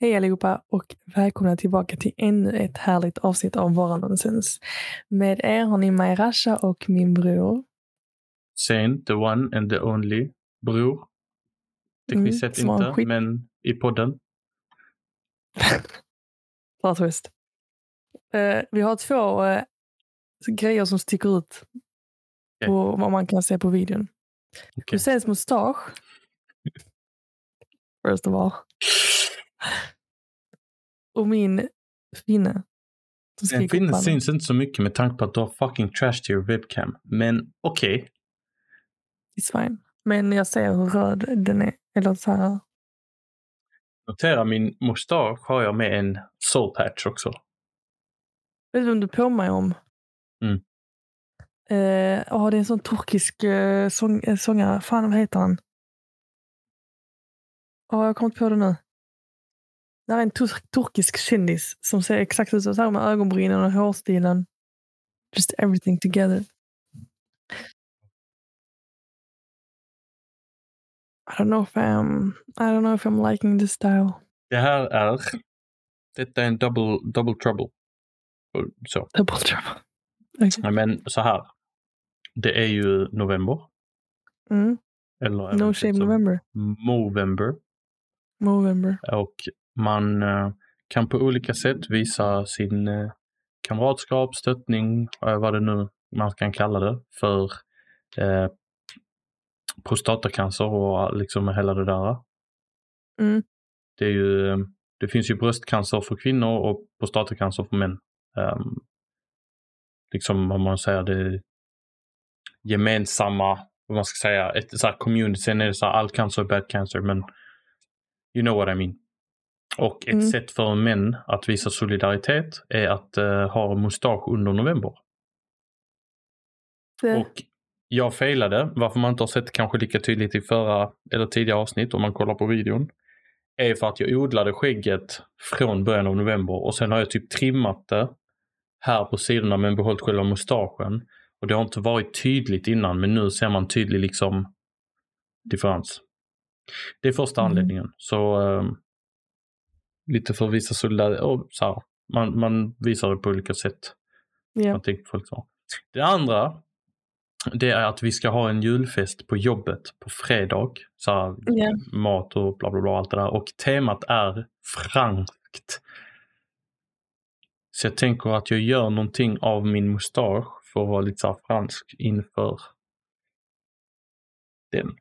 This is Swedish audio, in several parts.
Hej allihopa och välkomna tillbaka till ännu ett härligt avsnitt av Bara Nonsens. Med er har ni mig Rasha och min bror. Sen, the one and the only bror. Tekniskt Mm, sett inte, skit- men i podden. Bra twist. Eh, vi har två eh, grejer som sticker ut på vad man kan se på videon. Okej. Husseins mustasch. First of all. Och min finne. Den finnen pannan. syns inte så mycket med tanke på att du har fucking trashed your webcam. Men okej. It's fine. Men jag ser hur röd den är. Eller så här. Notera min mustasch har jag med en soul patch också. Vet du vem du påminner mig om? Mm. Eh, ja, det är en sån turkisk eh, sång, eh, sångare. Fan, vad heter han? Ja, jag kommer inte på det nu. Det här är en tur- turkisk kändis som ser exakt ut så här med ögonbrynen och hårstilen. Just everything together. I don't know if I'm, I don't know if I'm liking this style. Det här är... Detta är en double, double trouble. Så. Double trouble. Okay. Men så här. Det är ju november. Mm. Eller No som November. Movember. November. Och man eh, kan på olika sätt visa sin eh, kamratskap, stöttning, eh, vad det nu man kan kalla det, för eh, prostatacancer och liksom hela det där. Mm. Det, är ju, det finns ju bröstcancer för kvinnor och prostatacancer för män. Um, liksom vad man säger, det gemensamma, vad man ska säga, ett så här community. Sen är det så här, all cancer är bad cancer, men you know what I mean. Och ett Mm. sätt för män att visa solidaritet är att eh, ha mustasch under november. Det, Och jag failade, varför man inte har sett kanske lika tydligt i förra eller tidigare avsnitt om man kollar på videon. Är för att jag odlade skägget från början av november och sen har jag typ trimmat det här på sidorna men behållit själva mustaschen. Och det har inte varit tydligt innan men nu ser man tydlig liksom differens. Det är första Mm. anledningen. Så eh, lite för att visa solidaritet. och så här, Man, man visar det på olika sätt. ja. Man tänker folk så. Det andra, det är att vi ska ha en julfest på jobbet på fredag. Så här, Ja. mat och bla bla bla allt det där. Och temat är franskt. Så jag tänker att jag gör någonting av min mustasch för att vara lite så fransk inför den.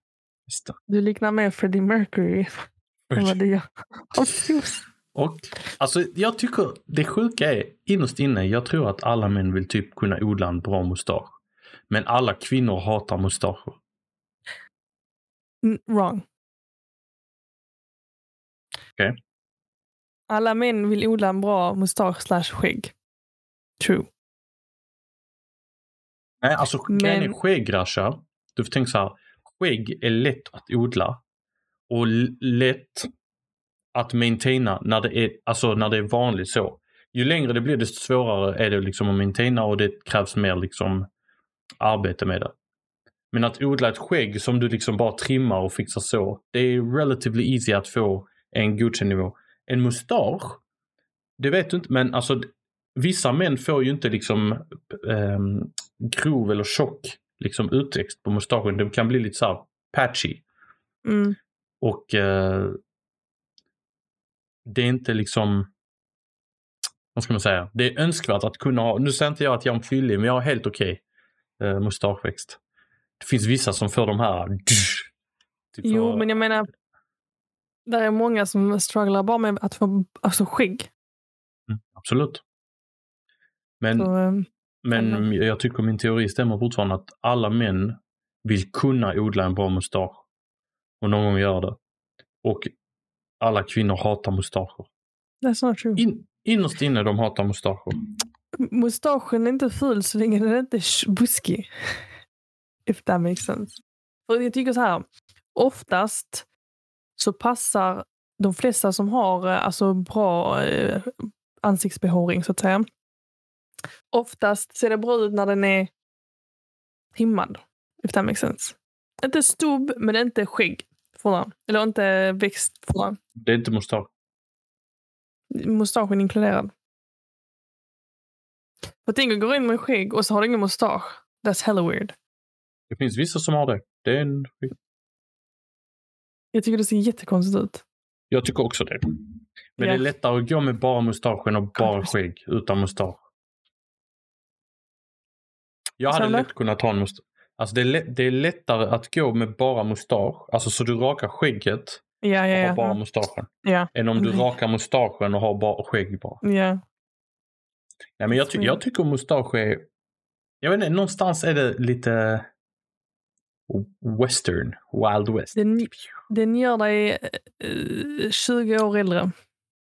Du liknar mer Freddie Mercury än vad du gör. Och alltså jag tycker det sjuka är innerst inne, jag tror att alla män vill typ kunna odla en bra mustasch. Men alla kvinnor hatar mustascher. Mm, Wrong. Okej. Alla män vill odla en bra mustasch slash skägg. True. Nej, alltså grejen är Men- skäggrascha. Du får tänka så här. Skägg är lätt att odla. Och lätt att maintaina när det är, alltså när det är vanligt så. Ju längre det blir desto svårare är det liksom att maintaina och det krävs mer liksom arbete med det. Men att odla ett skägg som du liksom bara trimmar och fixar så. Det är relatively easy att få en godkänd nivå. En mustasch, det vet du inte men alltså vissa män får ju inte liksom ehm, grov eller tjock liksom utväxt på mustaschen. Det kan bli lite så här patchy. Mm. Och eh, det är inte liksom, vad ska man säga, det är önskvärt att kunna ha, nu säger inte jag att jag är en fyllig, men jag har helt okej eh, mustaschväxt. Det finns vissa som får de här, typ Jo, för- men jag menar. Det är många som strugglar bara med att få alltså, skägg. Mm, absolut. Men, Så, eh, men Mhm. jag tycker min teori stämmer fortfarande att alla män vill kunna odla en bra mustasch. Och någon gång göra det. Och alla kvinnor hatar mustascher. that's not true. In, innerst inne de hatar mustascher. Mustaschen är inte ful så länge den inte är buskig. If that makes sense. För jag tycker så här. Oftast så passar de flesta som har eh, alltså bra eh, ansiktsbehåring så att säga. Oftast ser det bra ut när den är trimmad. If that makes sense. Inte stubb men inte skägg. För den. Eller inte växt för den. Det är inte mustasch. Mustaschen inkluderad. För tänk att gå in med skägg och så har du ingen mustasch. That's hella weird. Det finns vissa som har det. Det är en... Jag tycker det ser jättekonstigt ut. Jag tycker också det. Men Ja. det är lättare att gå med bara mustaschen och bara skägg utan mustasch. Jag hade lätt kunnat ha en mustasch. Alltså det är, det är lättare att gå med bara mustasch, alltså så du rakar skägget Ja, och ja, har bara ja. mustaschen. Ja, Än om du Nej. rakar mustaschen och har bara skägg bara. ja. Ja, men jag, ty- jag tycker mustasch är... Jag vet inte, någonstans är det lite western, wild west. Den, den gör dig eh, 20 år äldre.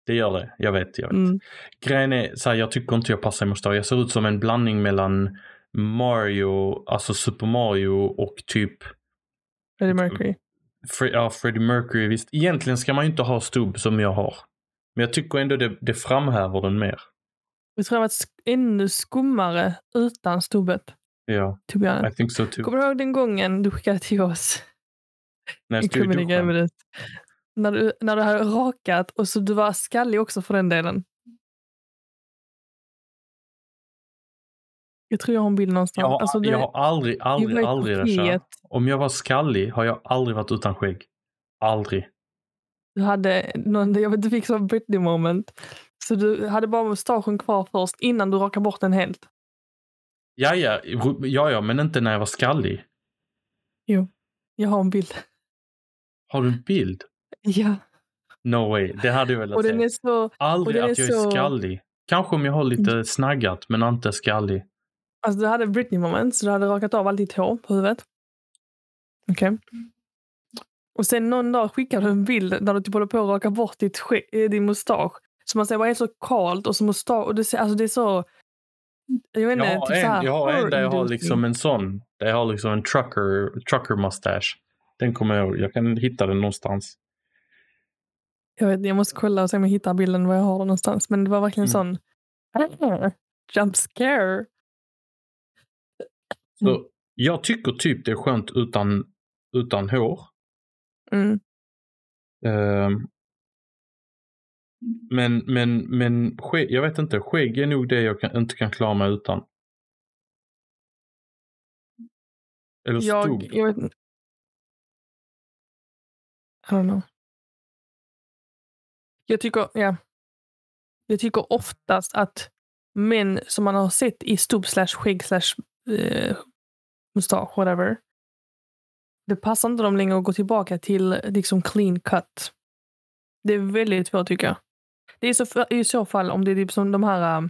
Det gör det, jag vet. Jag vet. Mm. Grejen är, så här, jag tycker inte jag passar i mustasch. Jag ser ut som en blandning mellan Mario, alltså Super Mario och typ Freddie Mercury. Fre- ja, Freddie Mercury. Visst, egentligen ska man ju inte ha stubb som jag har. Men jag tycker ändå det, det framhäver den mer. Jag tror det varit ännu skummare utan stubbet. Ja, honest. I think so too. Kommer du ihåg den gången du skickade till oss? När jag stod i duschen. När du, när du hade rakat och så du var skallig också för den delen. Jag tror jag har en bild någonstans. Jag har, Alltså, det- jag har aldrig, aldrig, i aldrig. Rasha. Om jag var skallig har jag aldrig varit utan skägg. Aldrig. Du hade någon, jag vet, du fick sån Britney moment. Så du hade bara mustaschen kvar först innan du rakade bort den helt. Ja, ja, ja, ja, men inte när jag var skallig. Jag har en bild. Har du en bild? Ja. No way, det hade jag velat Och se. den är så, Aldrig och den att är jag är så- Mm. skallig. Kanske om jag har lite snaggat, men inte skallig. Alltså du hade Britney moment så du hade rakat av allt ditt hår på huvudet. Okej. Och sen någon dag skickade du en bild där du typ håller på att raka bort ditt eh, din mustasch. Så man ser bara helt så kalt och så mustasch. Och det, ser, alltså det är så... Jag vet Jag inte, har typ en, jag har en där jag har liksom en sån. Där jag har liksom en trucker, trucker mustache. Den kommer jag ihåg. Jag kan hitta den någonstans. Jag, vet, jag måste kolla och se om jag hittar bilden var jag har den någonstans. Men det var verkligen Mm. sån... "Ah, Jump scare. Så Mm. Jag tycker typ det är skönt utan, utan hår. Mm. Ehm, men, men, men skägg, jag vet inte, skägg är nog det jag kan, inte kan klara mig utan. Eller Jag, jag vet inte. I don't know. Jag tycker, ja. Jag tycker oftast att män som man har sett i stubb slash skägg slash eh, mustasch, whatever. Det passar inte dem längre att gå tillbaka till liksom clean cut. Det är väldigt svårt tycker jag. Det är så, i så fall om det är typ som de här um,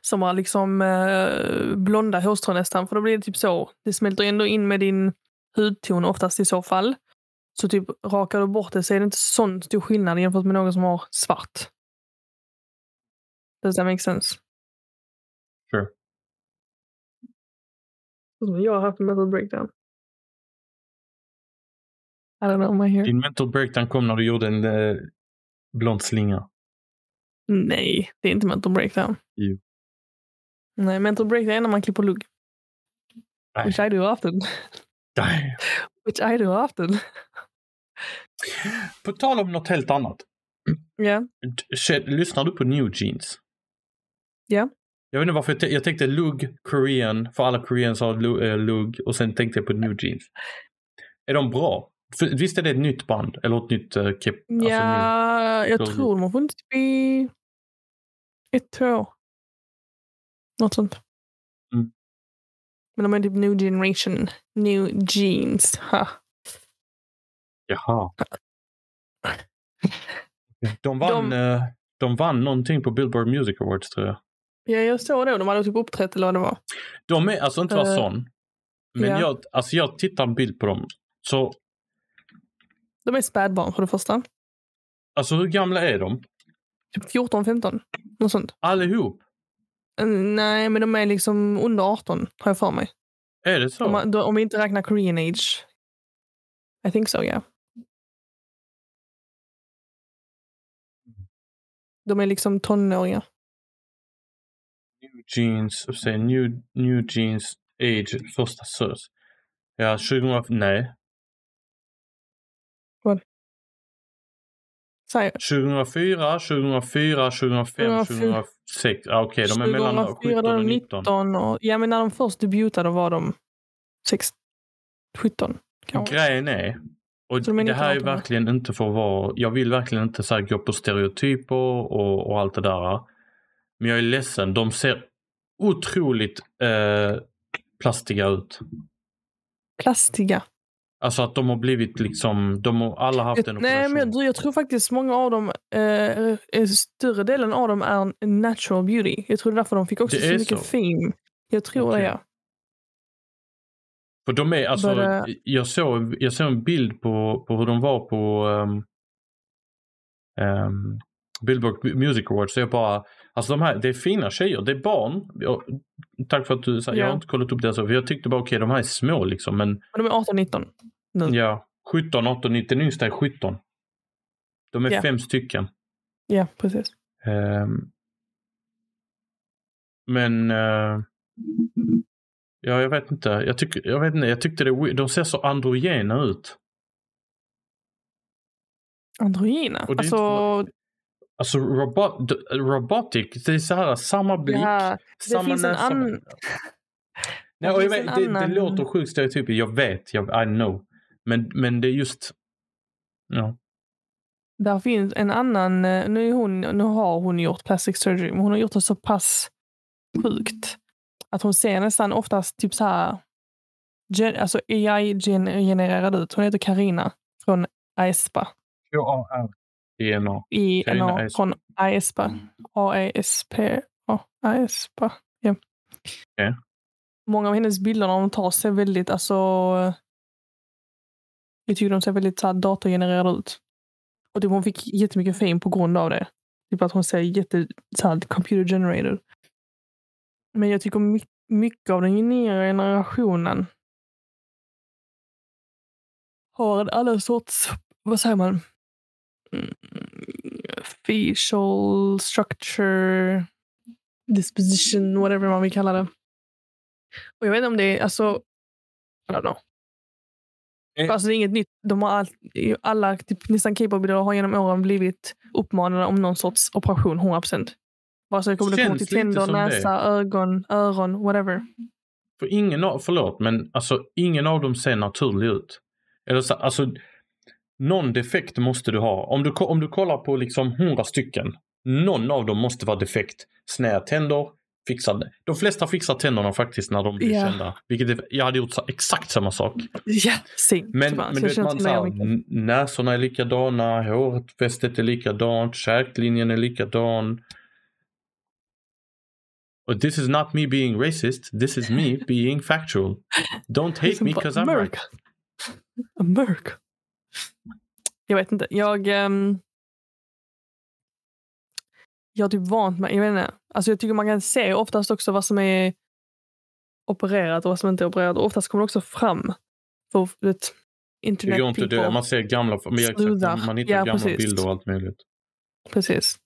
som har liksom eh, blonda hårstrån nästan. För då blir det typ så. Det smälter ändå in med din hudton oftast i så fall. Så typ rakar du bort det så är det inte sån stor skillnad jämfört med någon som har svart. Does that make sense? Sure. Jag har haft en mental breakdown. I don't know, am I here? Din mental breakdown kom när du gjorde en eh, blond slinga. Nej, det är inte mental breakdown. Jo. Nej, mental breakdown är när man klipper lugg. Nej. Which I do often. Nej. Which I do often. På tal om något helt annat. Ja. Shit, Lyssnar du på New Jeans? Ja. Jag vet inte varför jag, t- jag tänkte lugg, Korean, för alla Koreans har eh, lugg och sen tänkte jag på New Jeans. Är de bra? För, visst är det ett nytt band? Eller ett nytt uh, kep? alltså, ny- Ja, jag Då- tror de har funnits i ett, två år. Något sånt. Mm. Men de är typ new generation. New jeans. Ha. Jaha. De vann, De- eh, de vann någonting på Billboard Music Awards tror jag. Ja, jag såg det. De hade typ uppträtt eller vad det var. De är alltså inte vara Eh, sån. Men ja. jag, alltså jag tittar en bild på dem. Så, De är spädbarn för det första. alltså hur gamla är de? Typ 14, 15. Något sånt. Allihop? Mm, Nej, men de är liksom under 18 har jag för mig. Är det så? Om, om vi inte räknar Korean age. I think so, yeah. De är liksom tonåringar. Jeans, och New, New Jeans Age, första sös. Ja, 2000, nej. Säg. 2004, 2004, 2005, 2006. Ah, Okej, okay. de är mellan 17 och 19. 19 och, ja, men när de först debutade var de 6, 17. Kanske. Grejen är, och de är det här är 19, 18. verkligen inte för att vara, jag vill verkligen inte så här gå på stereotyper och, och allt det där. Men jag är ledsen, de ser otroligt eh, plastiga ut. Plastiga. Alltså att de har blivit liksom, de har alla haft en Jag, nej, operation. men jag, jag tror faktiskt många av dem, eh, eh, större delen av dem är natural beauty. Jag tror det är därför de fick också så är mycket så? fame. Jag tror Okej. det, ja. För de är, alltså, Bara- jag, såg, jag såg en bild på, på hur de var på um, um, Billboard Music Awards. Så jag bara, alltså de här, det är fina tjejer, det är barn. Jag, tack för att du sa, jag har Ja. inte kollat upp det. Alltså, för jag tyckte bara okej, de här är små liksom. Men Men de är 18-19 nu. ja, 17, 18, 19, den yngsta är 17. De är Ja. fem stycken. Ja, precis. Ehm, men eh, ja, jag vet inte. Jag, tycker, jag vet inte. Jag tyckte det, de ser så androgena ut. Det är inte Alltså, robot, robotic, det är så här samma blick, ja, samma näsa. annan- Nej, det och jag finns vet, det, det annan- låter sjukt stereotypiskt, jag vet, jag, I know. Men, men det är just, ja. där finns en annan, eh, nu, är hon, nu har hon gjort plastic surgery, men hon har gjort det så pass sjukt att hon ser nästan oftast typ så här, gen, alltså AI-genererad ut. Hon heter Karina från Aespa. DNA. I Carina NA, Aespa. från Aespa. Aespa. Ja. Okej. Många av hennes bilder hon tar ser väldigt, alltså... Jag tycker de ser väldigt så här, datorgenererade ut. Och typ, hon fick jättemycket fame på grund av det. Typ att hon ser jätte, så här, computer generated. Men jag tycker my- mycket av den nya generationen har alla sorts, vad säger man? Mm, facial structure, disposition, whatever man vill kalla det. Och jag vet inte om det är, alltså, I don't know. Eh. Alltså det är inget nytt. De har all, alla, typ, nästan K-pop-idoler har genom åren blivit uppmanade om någon sorts operation, 100%. Vare sig det kommer Känns till tänder, som det. näsa, ögon, öron, whatever. För ingen av, förlåt, men alltså ingen av dem ser naturlig ut. Eller så, alltså, någon defekt måste du ha. Om du, om du kollar på liksom hundra stycken, någon av dem måste vara defekt. Snäva tänder, fixade. De flesta fixar tänderna faktiskt när de blir Ja. kända. Vilket är, jag hade gjort exakt samma sak. Same. Men, men Så du vet, man, så här, näsorna är likadana, hårfästet är likadant, käklinjen är likadan. Och this is not me being racist, this is me being factual. Don't hate me because I'm America. right. America. Jag vet inte. Jag... ehm, jag har typ vant mig. Jag vet inte. Alltså jag tycker man kan se oftast också vad som är opererat och vad som inte är opererat. Och oftast kommer det också fram. För det, Det internet går inte det. Man ser gamla, Snudar. man hittar Ja, gamla precis. bilder och allt möjligt. Precis.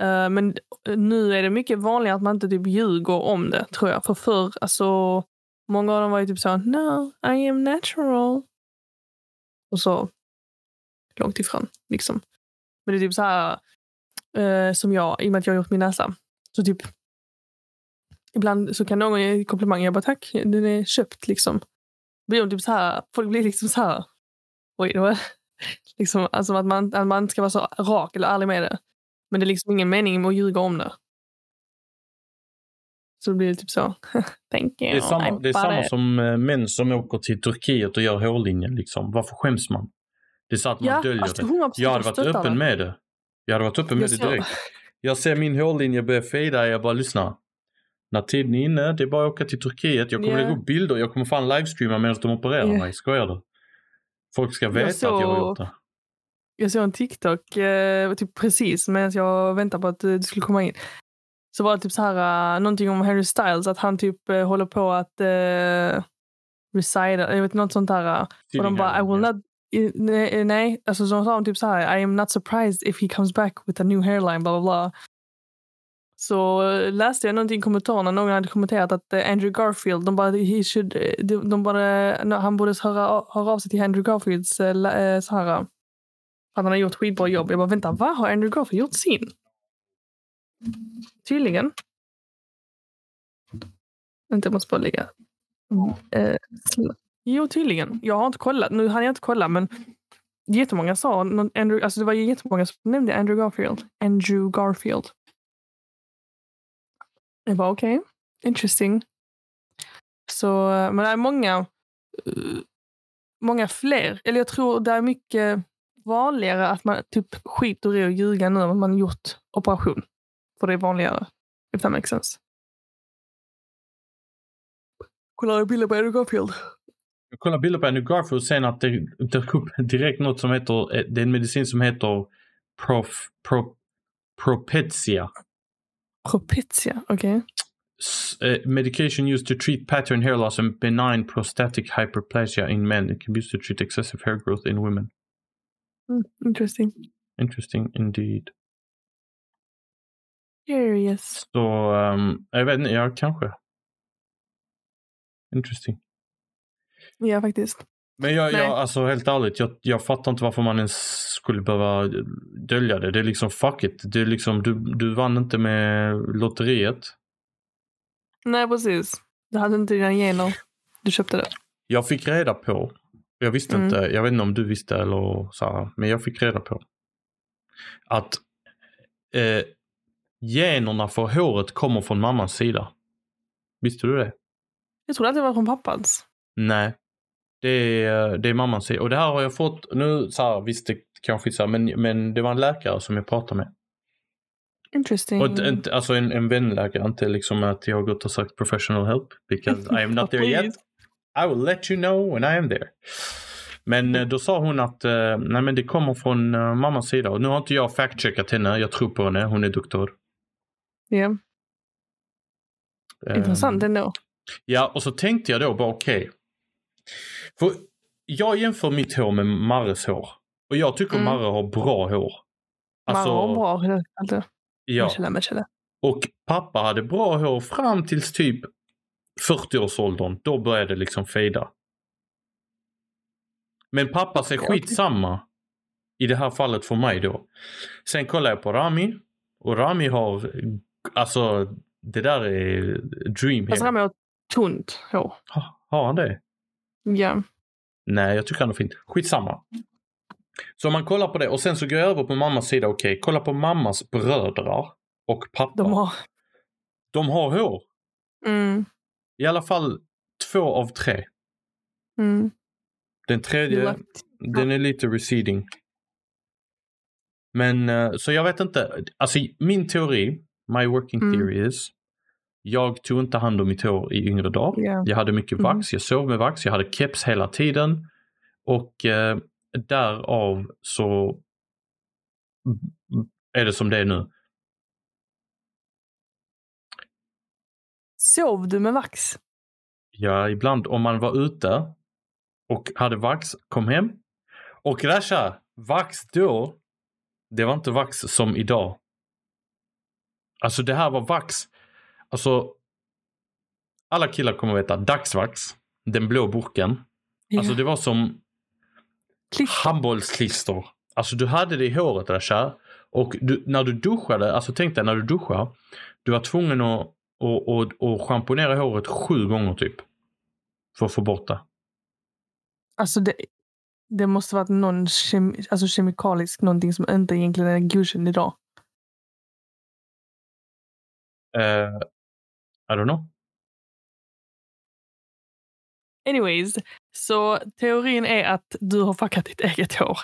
Eh, men nu är det mycket vanligare att man inte typ ljuger om det, tror jag. För förr, alltså, många av dem var ju typ så no, I am natural. Och så långt ifrån, liksom. Men det är typ så här, eh, som jag, i och med att jag har gjort min näsa. Så typ, ibland så kan någon ge en komplimang, jag bara tack, den är köpt liksom. Blir de typ så här, folk blir liksom så här, oj, det var liksom, alltså att man, att man ska vara så rak eller ärlig med det. Men det är liksom ingen mening med att ljuga om det. Så då blir det typ så. Thank you. Det är samma, det är samma som eh, män som åker till Turkiet och gör hårlinjen. Liksom. Varför skäms man? Det är så att man Ja, döljer alltså, det. 100% Jag hade varit öppen med det. Jag hade varit öppen med Jag det såg- direkt. Jag ser min hårlinje börja fejda, jag bara lyssna. När tiden är inne, det är bara att åka till Turkiet. Jag kommer Ja. lägga upp bilder, jag kommer fan livestreama medan de opererar Ja. mig. Skojar du? Folk ska veta att jag har såg- gjort det. Jag såg en TikTok eh, typ precis medan jag väntade på att eh, det skulle komma in. Så var det typ så här, uh, någonting om Harry Styles, att han typ eh, håller på att uh, recida, jag vet något sånt där. uh, och de bara, I will not, nej, nej. alltså så sa de typ så här, I am not surprised if he comes back with a new hairline, bla bla bla. Så eh, läste jag någonting i kommentarerna, någon hade kommenterat att eh, Andrew Garfield, de bara, he should, eh, de, de bara, han borde höra, höra av sig till Andrew Garfields eh, eh, så här, att han har gjort skitbra jobb. Jag bara, vänta, vad har Andrew Garfield gjort sin? Tydligen. Vänta, jag måste bara lägga. Mm, eh, sl- jo, tydligen. Jag har inte kollat. Nu hann jag inte kolla, men jättemånga sa, Andrew, alltså det var ju jättemånga som nämnde Andrew Garfield. Andrew Garfield. Det var okej, okay. interesting. Så, men det är många, eh, många fler. Eller jag tror det är mycket vanligare att man typ skiter i att ljuga nu när man gjort operation. För det är vanligare. If that makes sense. Kolla bilder på Andrew Garfield. Jag kollar bilder på Andrew Garfield och sen att det dök upp direkt något som heter, eh, det är en medicin som heter prof, pro, Propecia. Propecia, okej. Okay. Uh, medication used to treat pattern hair loss and benign prostatic hyperplasia in men. It can be used to treat excessive hair growth in women. Mm, interesting. Interesting indeed. Curious. Så, um, jag vet inte, ja kanske. Interesting. Ja, faktiskt. Men jag, jag, alltså helt ärligt, jag, jag fattar inte varför man ens skulle behöva dölja det. Det är liksom fuck it. Det är liksom, du, du vann inte med lotteriet. Nej, precis. Du hade inte dina gener. Du köpte det. Jag fick reda på, jag visste mm. inte, jag vet inte om du visste eller Sara, men jag fick reda på att eh, generna för håret kommer från mammans sida. Visste du det? Jag trodde att det var från pappans. Nej. Det är, det är mammans sida. Och det här har jag fått, nu så här, visst det kanske så här, men, men det var en läkare som jag pratade med. Interesting. Och alltså en, en vänläkare, inte liksom att jag har gått och sagt professional help. Because I am not there yet. I will let you know when I am there. Men eh, då sa hon att uh, nej men det kommer från uh, mammas sida. Och nu har inte jag fact-checkat henne. Jag tror på henne. Hon är doktor. Ja. Yeah. Intressant um, ändå. Ja, och så tänkte jag då bara okej. Okay. För jag jämför mitt hår med Marres hår. Och jag tycker mm. Marre har bra hår. Alltså, Marre har bra hår. Alltså. Ja. Och pappa hade bra hår fram tills typ 40-årsåldern. Då började det liksom fejda. Men pappa ser skitsamma i det här fallet för mig då. Sen kollar jag på Rami och Rami har, alltså det där är dream Alltså Rami har tunt hår. Ha, har han det? Ja. Nej, jag tycker han är fint. Skitsamma. Så om man kollar på det och sen så går jag över på mammas sida. Okej, okay, kolla på mammas brödrar och pappa. De har, De har hår. mm, I alla fall två av tre. mm. Den tredje, Left. den är lite receding. Men eh, så jag vet inte. Alltså min teori, my working Mm. theory is. Jag tog inte hand om mitt hår i yngre dagar. Ja. Jag hade mycket Mm. vax, jag sov med vax, jag hade keps hela tiden. Och eh, därav så är det som det är nu. Sov du med vax? Ja, ibland om man var ute och hade vax, kom hem. Och Rasha, vax då, det var inte vax som idag. Alltså det här var vax. Alltså, alla killar kommer veta dagsvax, den blå burken. Ja. Alltså det var som Klister. handbollsklister. Alltså du hade det i håret Rasha. Och du, när du duschade, alltså tänk dig när du duschar. Du var tvungen att och, och, och schamponera håret sju gånger typ. För att få bort det. Alltså det, det måste varit någon kem, alltså kemikalisk, någonting som inte egentligen är godkänd idag. Uh, I don't know. Anyways, så teorin är att du har fuckat ditt eget hår.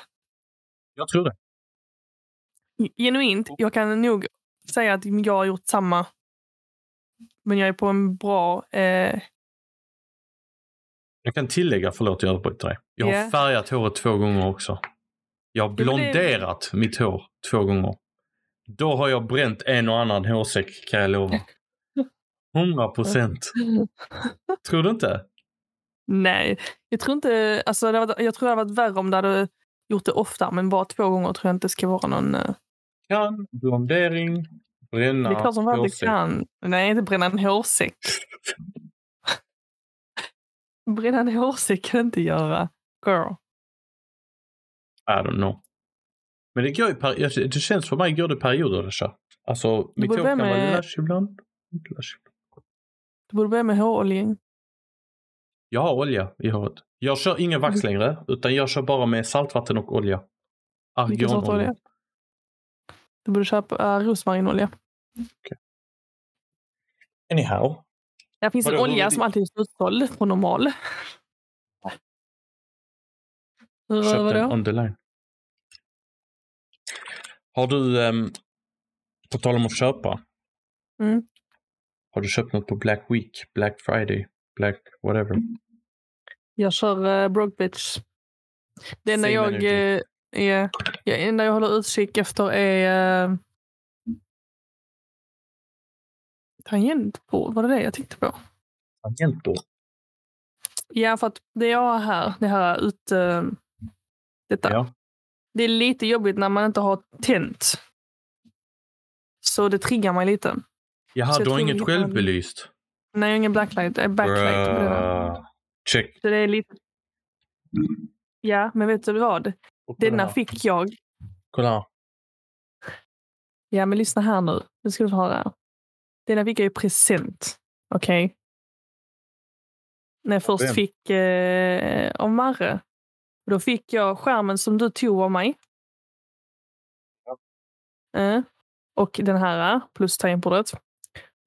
Jag tror det. Genuint, jag kan nog säga att jag har gjort samma. Men jag är på en bra... Eh, Jag kan tillägga, förlåt jag avbryter dig. Jag har Ja. färgat håret två gånger också. Jag har men det- blonderat mitt hår två gånger. Då har jag bränt en och annan hårsäck kan jag lova. 100 procent. Tror du inte? nej, jag tror inte... Alltså det hade, jag tror det hade varit värre om du hade gjort det ofta, men bara två gånger tror jag inte ska vara någon... Eh, Kan, blondering, bränna det är klart som fan det kan. Nej, inte bränna en hårsäck. bränna en hårsäck kan du inte göra. Girl. I don't know. Men det går jag- det känns för mig går det perioder det. Alltså mitt hår kan vara ibland. inte lush ibland. Du borde börja med håroljing. Jag har olja i håret. Jag kör ingen vax Mm. längre utan jag kör bara med saltvatten och olja. Argonolja. olja? Du borde köpa uh, rosmarinolja. Anyhow. Där finns Vadå, en olja det- som alltid är slutsåld på normal. Köp var den det? on the line. Har du, um, på tal om att köpa. Mm. Har du köpt något på Black Week, Black Friday, Black whatever? Jag kör uh, Broke Bitch. Det enda jag, uh, är, ja, enda jag håller utkik efter är uh, tangentbord. Var det det jag tänkte på? Tangentbord. Ja, för att det jag har här, det här ut... Uh, detta. Ja. Det är lite jobbigt när man inte har tänt. Så det triggar mig lite. Jaha, du har inget självbelyst? Nej, jag har ingen blacklight, äh, backlight. Bruh. Check. Så det är lite... Ja, men vet du vad? Denna här. fick jag. Kolla här. Ja, men lyssna här nu. Nu ska du få höra. Denna fick jag i present. Okej? När jag först Vem? fick eh, av Marre. Då fick jag skärmen som du tog av mig. Eh, och den här plus tangentbordet.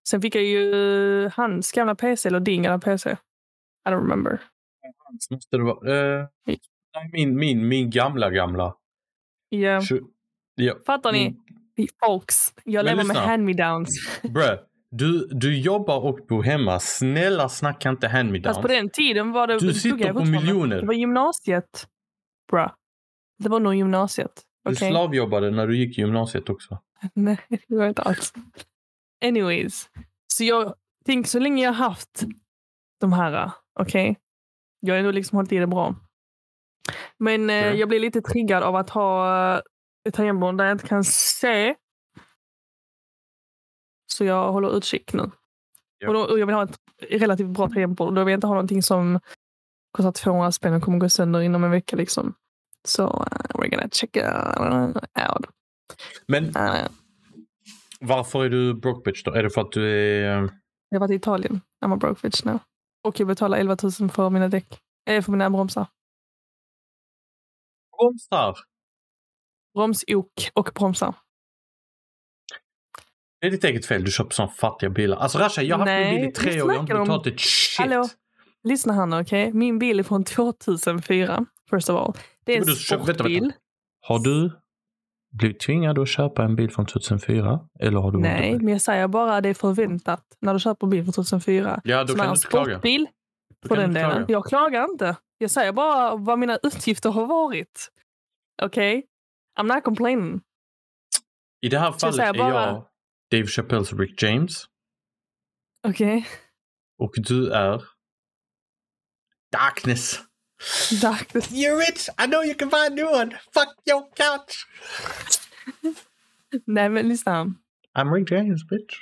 Sen fick jag ju hans gamla PC, eller din gamla PC. I don't remember. Hans måste det vara. Eh, nej, min, min, min gamla gamla. Ja, Tju- Ja. fattar ni? Mm. Folks, jag lever med hand-me-downs. Bruh, du, du jobbar och bor hemma. Snälla snacka inte hand me Fast på den tiden var det... Du sitter på miljoner. Det var gymnasiet. Bra. Det var nog gymnasiet. Du Okej? slavjobbade när du gick i gymnasiet också. Nej, det var inte alls. Anyways. Så jag tänker så länge jag har haft de här, okej? Jag har ändå liksom hållit i det bra. Men eh, jag blir lite triggad av att ha eh, ett tangentbord där jag inte kan se. Så jag håller utkik nu. Ja. Och, då, och jag vill ha ett relativt bra tangentbord. Då vill jag inte ha någonting som kostar 200 spänn och kommer gå sönder inom en vecka. Liksom. Så uh, we're gonna check it out. Men Uh, varför är du broke bitch då? Är det för att du är... eh, Jag har varit i Italien. I'm a broke bitch now. Och jag betalar 11 000 för mina däck. Eh, för mina bromsar. Bromsar? Bromsok och bromsar. Det är ditt eget fel. Du köper sådana fattiga bilar. Alltså Rasha, jag har haft min bil i tre år. Jag har inte betalat ett shit. Hallå? Lyssna här nu, okej? Min bil är från 2004, first of all. Det är en sportbil. Har du blivit tvingad att köpa en bil från 2004? Eller har du Nej, inte? men jag säger bara det är förväntat när du köper bil från 2004. Ja, då Som kan är du en inte sportbil på den delen. klaga. Jag klagar inte. Jag säger bara vad mina utgifter har varit. Okej? I'm not complaining. I det här Så jag fallet säger är bara- jag Dave Chappelles Rick James. Okej? Och du är... Darkness. Darkness. You're rich! I know you can buy a new one! Fuck your couch! Nej, men lyssna. I'm Rick James, bitch.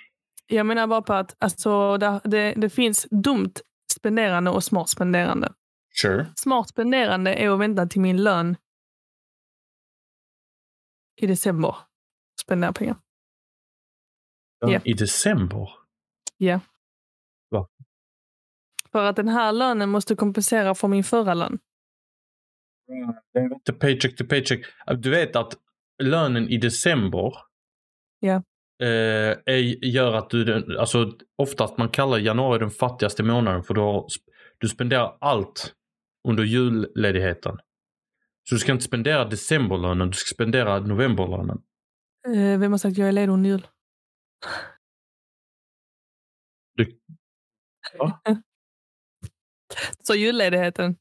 Jag menar bara på att alltså, det, det, det finns dumt spenderande och smart spenderande. Sure. Smart spenderande är att vänta till min lön i december. Spendera pengar. Ja. I december? För att den här lönen måste kompensera för min förra lön. The paycheck to paycheck. Du vet att lönen i december Ja. eh, är, gör att du, alltså oftast man kallar januari den fattigaste månaden för du, har, du spenderar allt under julledigheten. Så du ska inte spendera decemberlönen, du ska spendera novemberlönen. Eh, vem har sagt att jag är ledig under jul? Du-? Så julledigheten.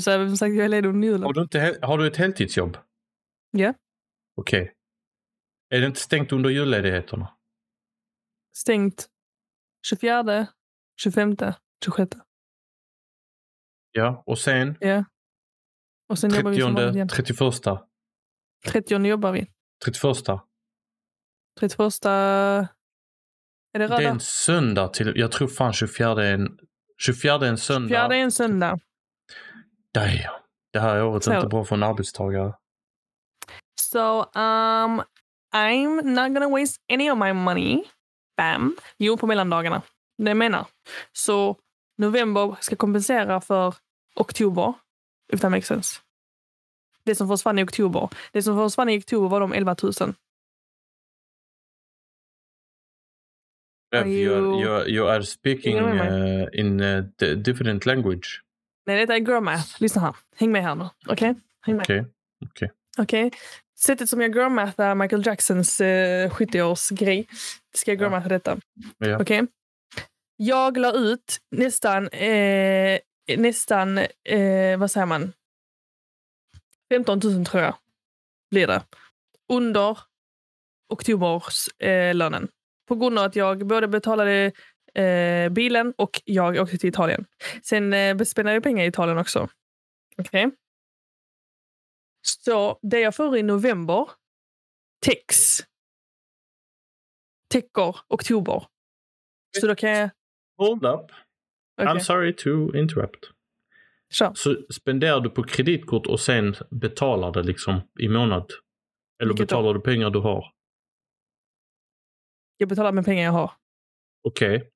Sa vem har sagt jag är ledig under julen? Har du, inte, har du ett heltidsjobb? Ja. Okej. Är det inte stängt under julledigheterna? Stängt 24, 25, 26. Ja, och sen Ja. Och sen jobbar vi som vanligt 30, igen. 31, 30 jobbar vi. 31. 31 är det Det är röda? en söndag till, jag tror fan 24 är en, 24 är en söndag. Fjärde är en söndag. Damn. Det här året är Så. inte bra för en arbetstagare. So um, I'm not gonna waste any of my money. Bam. Jo, på mellandagarna. Det jag menar. Så november ska kompensera för oktober. If that makes sense. Det som försvann i oktober. Det som försvann i oktober var de 11 000. Bev, you, you- you, you are speaking uh, in a different language. Nej, detta är girl math. Lyssna här. Häng med här nu. Okej? Häng med. Okej. okej. Okej. Sättet som jag girlmathar Michael Jacksons eh, 70-årsgrej. Ska jag Ja. girlmatha detta. Ja. Okej? Jag la ut nästan, eh, nästan eh, vad säger man? 15 000 tror jag blir det. Under oktobers eh, lönen. På grund av att jag både betalade eh, bilen och jag åkte till Italien. Sen eh, spenderade jag pengar i Italien också. Okej? Så det jag får i november täcks. Täcker oktober. Så då kan jag... Hold up. I'm okej, sorry to interrupt. kör. Så spenderar du på kreditkort och sen betalar det liksom i månad? Eller Vilket då? betalar du pengar du har? Jag betalar med pengar jag har. Okej.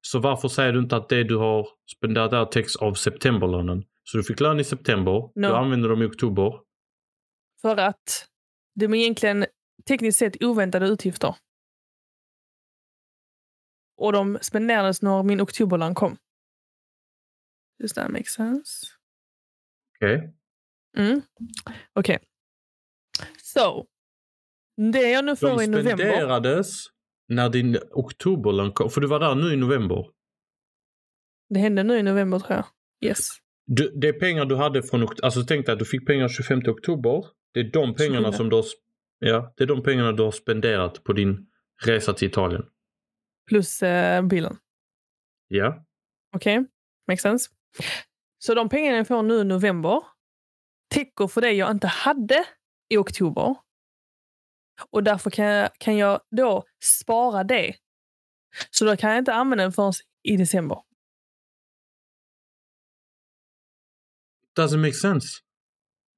Så varför säger du inte att det du har spenderat där täcks av septemberlönen? Så du fick lön i september, No. du använder dem i oktober. För att de är egentligen tekniskt sett oväntade utgifter. Och de spenderades när min oktoberlön kom. Does that make sense? Okej. Mm. Okej. Så. Det jag nu får De i november. spenderades när din oktoberlön kom. För du var där nu i november. Det hände nu i november tror jag. Yes. Du, det är pengar du hade från oktober. Alltså tänk dig att du fick pengar 25 oktober. Det är de pengarna 27. som du har, ja, det är de pengarna du har spenderat på din resa till Italien. Plus eh, bilen. Ja. Okej? Makes sense. Så de pengarna jag får nu i november täcker för det jag inte hade i oktober. Och därför kan jag, kan jag då spara det. Så då kan jag inte använda den förrän i december. Doesn't make sense.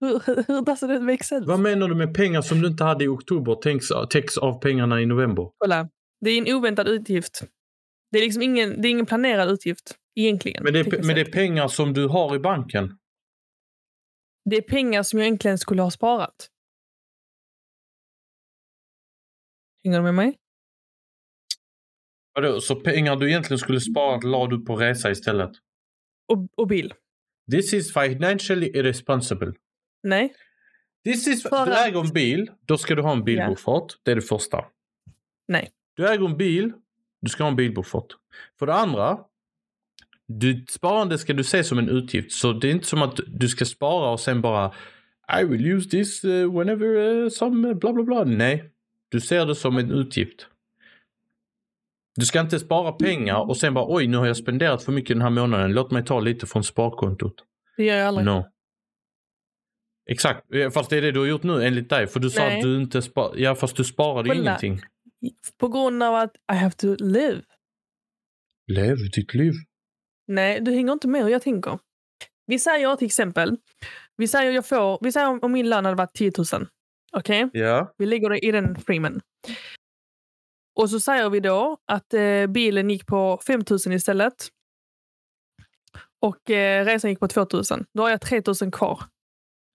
Hur, hur, doesn't it make sense? Vad menar du med pengar som du inte hade i oktober täcks, täcks av pengarna i november? Kolla. Det är en oväntad utgift. Det är liksom ingen, det är ingen planerad utgift egentligen. Men det, är, men det är pengar som du har i banken. det är pengar som jag egentligen skulle ha sparat. Du med mig? Vadå, så pengar du egentligen skulle spara la du på resa istället? Och, och bil. This is financially irresponsible. Nej. This is, du äger en bil, då ska du ha en bilbuffert. Det är det första. Nej. Du äger en bil, du ska ha en bilbuffert. För det andra, du, sparande ska du se som en utgift. Så det är inte som att du ska spara och sen bara I will use this uh, whenever uh, some bla bla bla. Nej, du ser det som en utgift. Du ska inte spara pengar och sen bara oj nu har jag spenderat för mycket den här månaden. Låt mig ta lite från sparkontot. Det gör jag aldrig. No. Exakt, fast det är det du har gjort nu enligt dig. För du sa Nej. att du inte sparade. Ja fast du sparade Kolla. ingenting. På grund av att I have to live. Lev ditt liv. Nej, du hänger inte med hur jag tänker. Vi säger till exempel, vi säger, jag får, vi säger om, om min lön hade varit 10 000. Okej? Ja. Vi lägger i den framen. Och så säger vi då att eh, bilen gick på 5 000 istället. Och eh, resan gick på 2 000. Då har jag 3 000 kvar.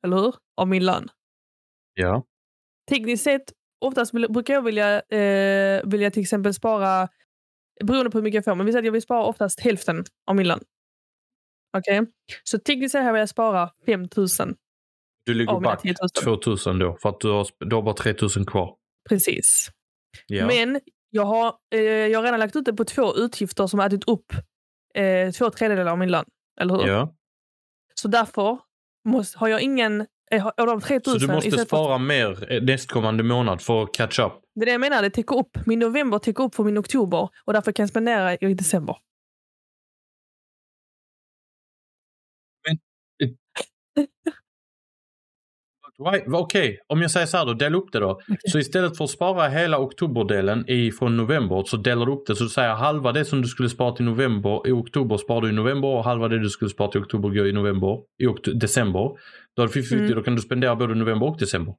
Eller hur? Av min lön. Ja. Tekniskt sett, oftast brukar jag vilja, eh, vilja till exempel spara, beroende på hur mycket jag får, men vi säger att jag vill spara oftast hälften av min lön. Okej? Så tekniskt sett vill jag spara 5 000. Du ligger Av back 10 000. 2000 då. För att du har, du har bara 3000 kvar. Precis. Ja. Men jag har, eh, jag har redan lagt ut det på två utgifter som har ätit upp eh, två tredjedelar av min lön. Eller hur? ja. Så därför måste, har jag ingen... Eh, av de 3 Så 000 du måste istället för- spara mer eh, nästkommande månad för att catch up. Det är det jag menar. Det täcker upp. Min november täcker upp för min oktober och därför kan jag spendera i december. Why- Okej, om jag säger så här då, dela upp det då. Så istället för att spara hela oktoberdelen i, från november så delar du upp det. Så du säger halva det som du skulle spara till november i oktober sparar du i november och halva det du skulle spara till oktober går i november, i okt- december. Då är det 50-50, Mm. då kan du spendera både november och december.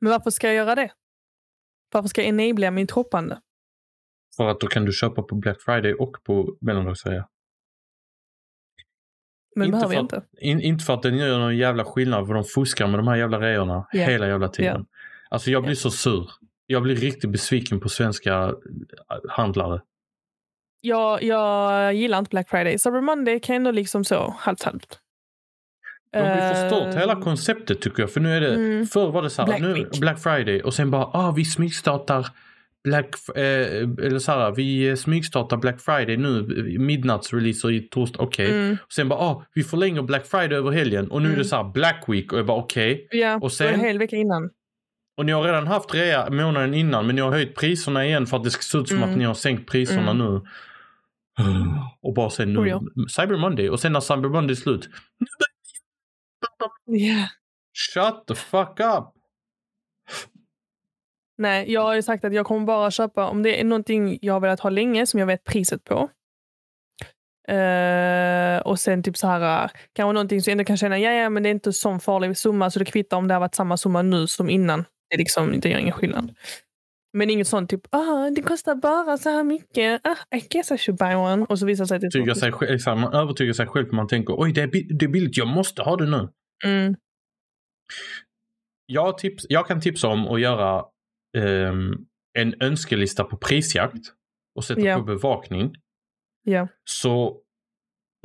Men varför ska jag göra det? Varför ska jag enabla min shoppande? För att då kan du köpa på Black Friday och på mellandagsrea. Men Inte behöver jag för inte. In, inte för att den gör någon jävla skillnad för de fuskar med de här jävla reorna Ja. hela jävla tiden. Alltså jag blir så sur. Jag blir riktigt besviken på svenska äh, handlare. Jag, jag gillar inte Black Friday. Cyber Monday kan ändå liksom så halvt halvt. De har förstört Eh, hela konceptet tycker jag. För nu är det, Mm. förr var det så här, Black nu, Week. Black Friday och sen bara, ah vi smygstartar Black, eh, eller så här, vi smygstartar Black Friday nu, midnattsreleaser i torsdag, okej. Mm, Och sen bara, ah vi förlänger Black Friday över helgen och nu är det Mm. så här Black Week och jag bara okej. ja, Och sen- en hel vecka innan. Och ni har redan haft rea månaden innan men ni har höjt priserna igen för att det ska se ut som Mm. att ni har sänkt priserna Mm. nu. Och bara sen nu, Oh, ja. Cyber Monday och sen när Cyber Monday är slut. Ja. Shut the fuck up! Nej, jag har ju sagt att jag kommer bara köpa om det är någonting jag har velat ha länge som jag vet priset på. Eh, och sen typ så här, kanske någonting som jag ändå kan känna, ja, ja men det är inte sån farlig summa så det kvittar om det har varit samma summa nu som innan. Det, är liksom, det gör ingen skillnad. Men inget sånt typ, ah, det kostar bara så här mycket, ah, I guess I should buy one. Och så visar sig att det Tyga så- sig själv, här, man övertygar sig själv man tänker oj det är, bi- det är billigt, jag måste ha det nu. Mm, Jag, tips, jag kan tipsa om att göra ehm, en önskelista på prisjakt och sätta Ja. på bevakning. ja. Så,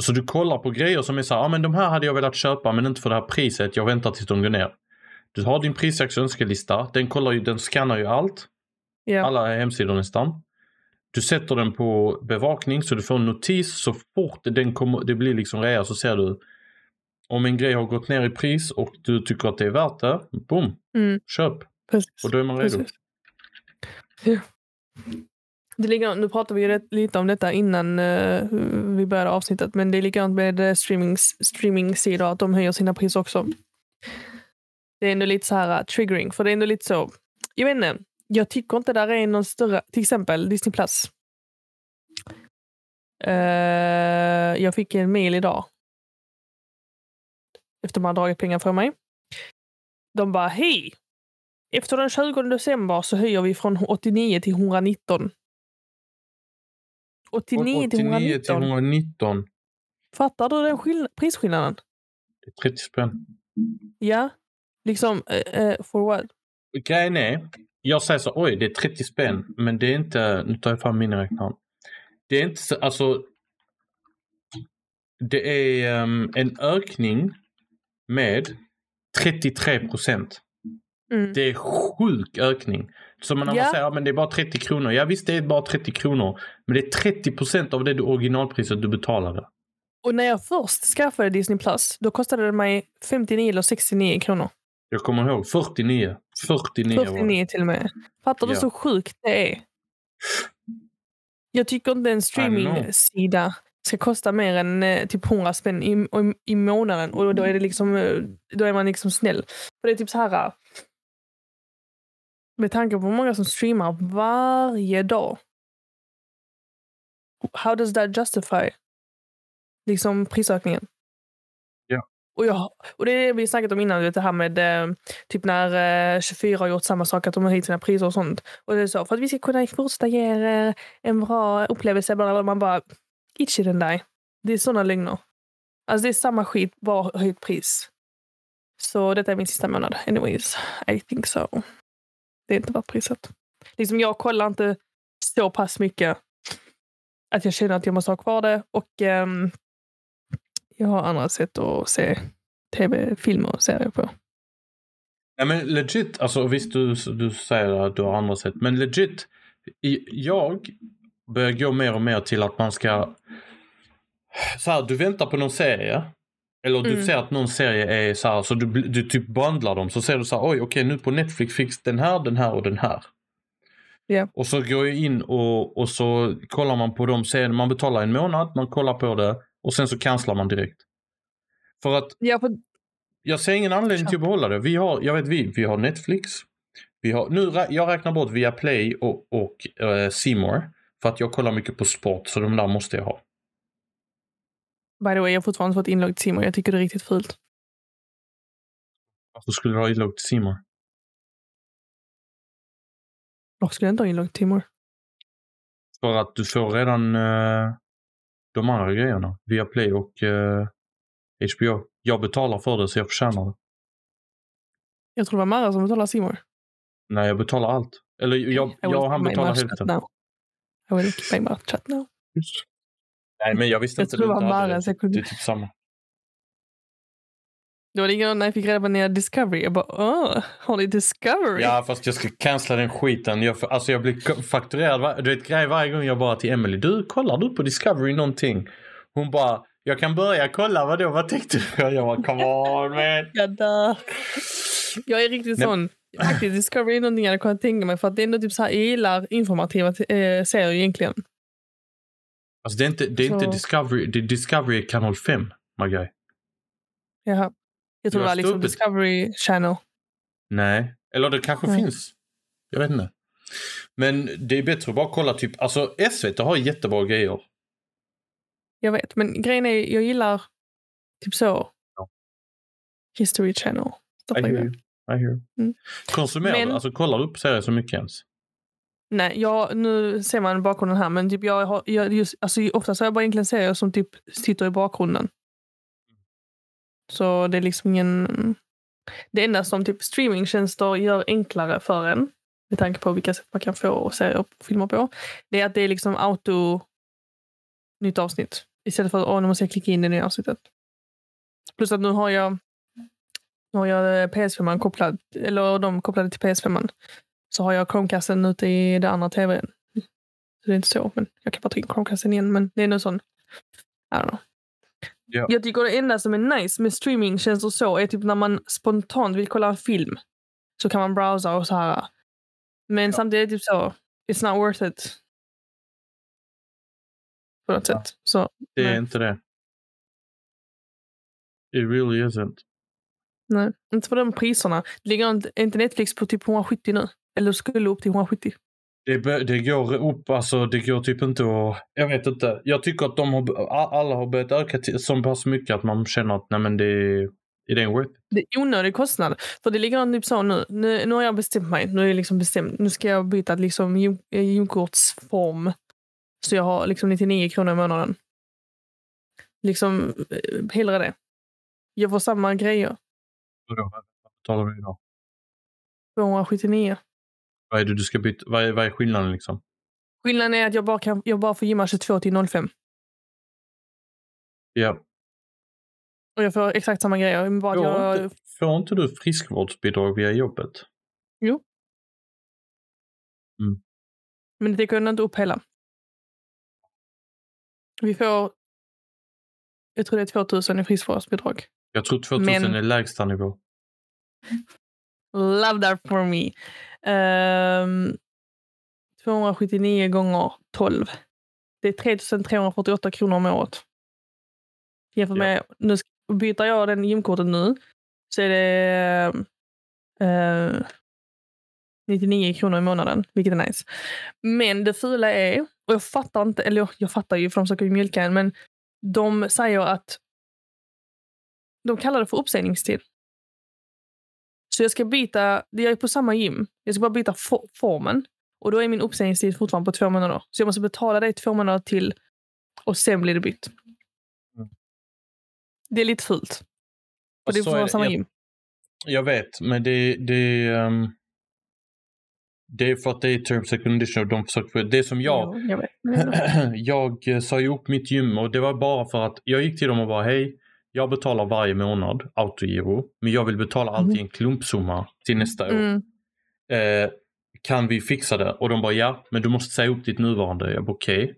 så du kollar på grejer som är så här, ah, men de här hade jag velat köpa men inte för det här priset, jag väntar tills de går ner. Du har din prisjakts önskelista, den, kollar ju, den scannar ju allt, ja. alla hemsidor nästan. Du sätter den på bevakning så du får en notis så fort den kommer, det blir liksom rea så ser du om en grej har gått ner i pris och du tycker att det är värt det, boom, Mm, köp. Precis. Och då är man redo. Ja. Det ligger, nu pratar vi ju lite om detta innan eh, vi började avsnittet, men det är likadant med uh, streamings, streamingsidor, att de höjer sina priser också. Det är ändå lite så här uh, triggering, för det är ändå lite så, jag vet inte, jag tycker inte där är någon större, till exempel Disney Plus. Eh, jag fick en mail idag. Efter man dragit pengar för mig. De bara, hej! Efter den 20 december så höjer vi från 89 till 119. 89 till 89 till 119. 119. Fattar du den skill- prisskillnaden? Det är 30 spänn. Ja. Liksom, eh, eh, for what? Grejen är, jag säger så oj det är 30 spänn men det är inte, nu tar jag fram miniräknaren. Det är inte så, alltså. Det är um, en ökning med 33 procent. Mm. Det är sjuk ökning. Så när man Ja. säger att men det är bara 30 kronor. Ja visst det är bara 30 kronor. Men det är 30 procent av det du originalpriset du betalade. Och när jag först skaffade Disney Plus, då kostade det mig 59 eller 69 kronor. Jag kommer ihåg 49. 49 var det. 49 till och med. Fattar du Ja. så sjukt det är? Jag tycker inte en streaming-sida ska kosta mer än eh, typ 100 spänn i, i, i månaden. Och då är, det liksom, eh, då är man liksom snäll. För det är typ så här... Med tanke på hur många som streamar varje dag. How does that justify liksom prisökningen? Ja. Och, jag, och det är det vi snackat om innan, vet, det här med eh, typ när eh, 24 har gjort samma sak, att de har höjt sina priser och sånt. Och det är så, för att vi ska kunna fortsätta ge er eh, en bra upplevelse, bla, man bara, shit and die. Det är sådana lögner. Alltså det är samma skit, bara höjt pris. Så detta är min sista månad. Anyways, I think so. Det är inte värt priset. Liksom jag kollar inte så pass mycket att jag känner att jag måste ha kvar det. Och ehm, jag har andra sätt att se tv-filmer och serier på. Nej men legit, alltså visst du, du säger att du har andra sätt. Men legit, jag börjar gå mer och mer till att man ska... Så här, du väntar på någon serie. Eller du Mm. ser att någon serie är så här, så du, du typ bundlar dem. Så ser du så här, oj okej nu på Netflix finns den här, den här och den här. Ja. Och så går jag in och, och så kollar man på de serierna. Man betalar en månad, man kollar på det och sen så cancelar man direkt. För att Ja, för, jag ser ingen anledning till att behålla det. Vi har, jag vet vi, vi har Netflix. Vi har, nu, jag räknar bort via Play och, och eh, C More För att jag kollar mycket på sport så de där måste jag ha. By the way, jag har fortfarande fått inlogg till Simon. Jag tycker det är riktigt fult. Varför skulle du ha inlogg till More? Varför skulle jag inte ha inlogg Timor? För att du får redan eh, de andra grejerna. Via Play och eh, HBO. Jag betalar för det så jag förtjänar det. Jag tror det var Mara som betalade Simor. Nej, jag betalar allt. Eller jag, jag och han betalar hälften. I will pay my chat now. Nej, men jag visste Jag inte tror det du var inte hade Mara. det. Det är typ samma. Det var likadant när jag fick reda på nya Discovery. Jag bara, åh, har ni Discovery? Ja, fast jag ska cancella den skiten. Jag, alltså jag blir fakturerad. Du vet, grej varje gång jag bara till Emily. Du, kollar du på Discovery någonting? Hon bara, jag kan börja kolla. Vadå, vad tänkte du? Jag bara, come on man. Jag dör. Jag är riktigt Nej. sån. Faktiskt, Discovery är någonting jag hade kunnat tänka mig. För att det är ändå typ så här, jag gillar informativa eh, serier egentligen. Alltså det är inte, det är inte Discovery. Det är Discovery kanal 5, Magaj. Jaha. Jag tror det var liksom. Discovery Channel. Nej, eller det kanske Nej. finns. Jag vet inte. Men det är bättre att bara kolla typ, alltså SVT har jättebra grejer. Jag vet, men grejen är, jag gillar typ så. Ja. History Channel. I hear. I hear. Mm. Konsumerar Men-? Alltså kollar upp serier så mycket ens? Nej, jag, nu ser man bakgrunden här, men typ jag har, jag, just, alltså, oftast har jag bara egentligen serier som typ sitter i bakgrunden. Så det är liksom ingen... Det enda som typ streamingtjänster gör enklare för en, med tanke på vilka sätt man kan få serier och filmer på, det är att det är liksom auto nytt avsnitt. Istället för att åh, nu måste jag klicka in det nya avsnittet. Plus att nu har jag, nu har jag eh, PS5 kopplad, eller de kopplade till PS5. Så har jag Chromecasten ute i det andra tvn. Så det är inte så, men jag kan bara ta in Chromecasten igen. Men det är nog sån, I don't know. Ja. Jag tycker det enda som är nice med streamingtjänster så är typ när man spontant vill kolla en film. Så kan man browsa och så här. Men samtidigt är det typ så, it's not worth it. På något Ja. sätt. Så, Det är Nej. inte det. It really isn't. nej. Inte på de priserna. Ligger inte Netflix på typ 170 nu? Eller skulle upp till 170? Det, det går upp, alltså det går typ inte att... Jag vet inte. Jag tycker att de har, alla har börjat öka till, så pass mycket att man känner att nej men det, it ain't worth it. Det är onödig kostnad. För det ligger typ så nu. nu. Nu har jag bestämt mig. Nu är jag liksom bestämt. Nu ska jag byta liksom gym- eh, gymkortsform. Så jag har liksom 99 kronor i månaden. Liksom eh, hellre det. Jag får samma grejer. Vadå? Vad betalar du idag? 279. Vad är det du ska byta? Vad är, vad är skillnaden liksom? Skillnaden är att jag bara, kan, jag bara får gymma 22 till 05. Ja. Och jag får exakt samma grejer. Bara Får, jag, inte, får inte du friskvårdsbidrag via jobbet? men det täcker inte upp hela. Vi får... Jag tror det är 2000 i friskvårdsbidrag. Jag tror 2000 Men- är lägsta nivå. Love that for me. Ehm, 279 gånger 12. Det är 3348 kronor om året. Jämfört Ja. med, nu byter jag den gymkortet nu så är det eh, 99 kronor i månaden, vilket är nice. Men det fula är, och jag fattar inte, eller jag, jag fattar ju för de försöker ju mjölka en, men de säger att de kallar det för uppsägningstid. Så jag ska byta, jag är på samma gym, jag ska bara byta fo- formen. Och då är min uppsägningstid fortfarande på två månader. Så jag måste betala i två månader till och sen blir det bytt. Mm. Det är lite fult. Och det får är vara samma Jag- gym. Jag vet, men det, det, ehm, det är för att det är terms and conditions och de försöker... Det som jag... Jo, jag vet. Jag eh, sa ihop mitt gym och det var bara för att jag gick till dem och bara hej, jag betalar varje månad autogiro, men jag vill betala allt i en klumpsumma till nästa år. Mm. Eh, kan vi fixa det? Och de bara ja, men du måste säga upp ditt nuvarande. Jag bara okej.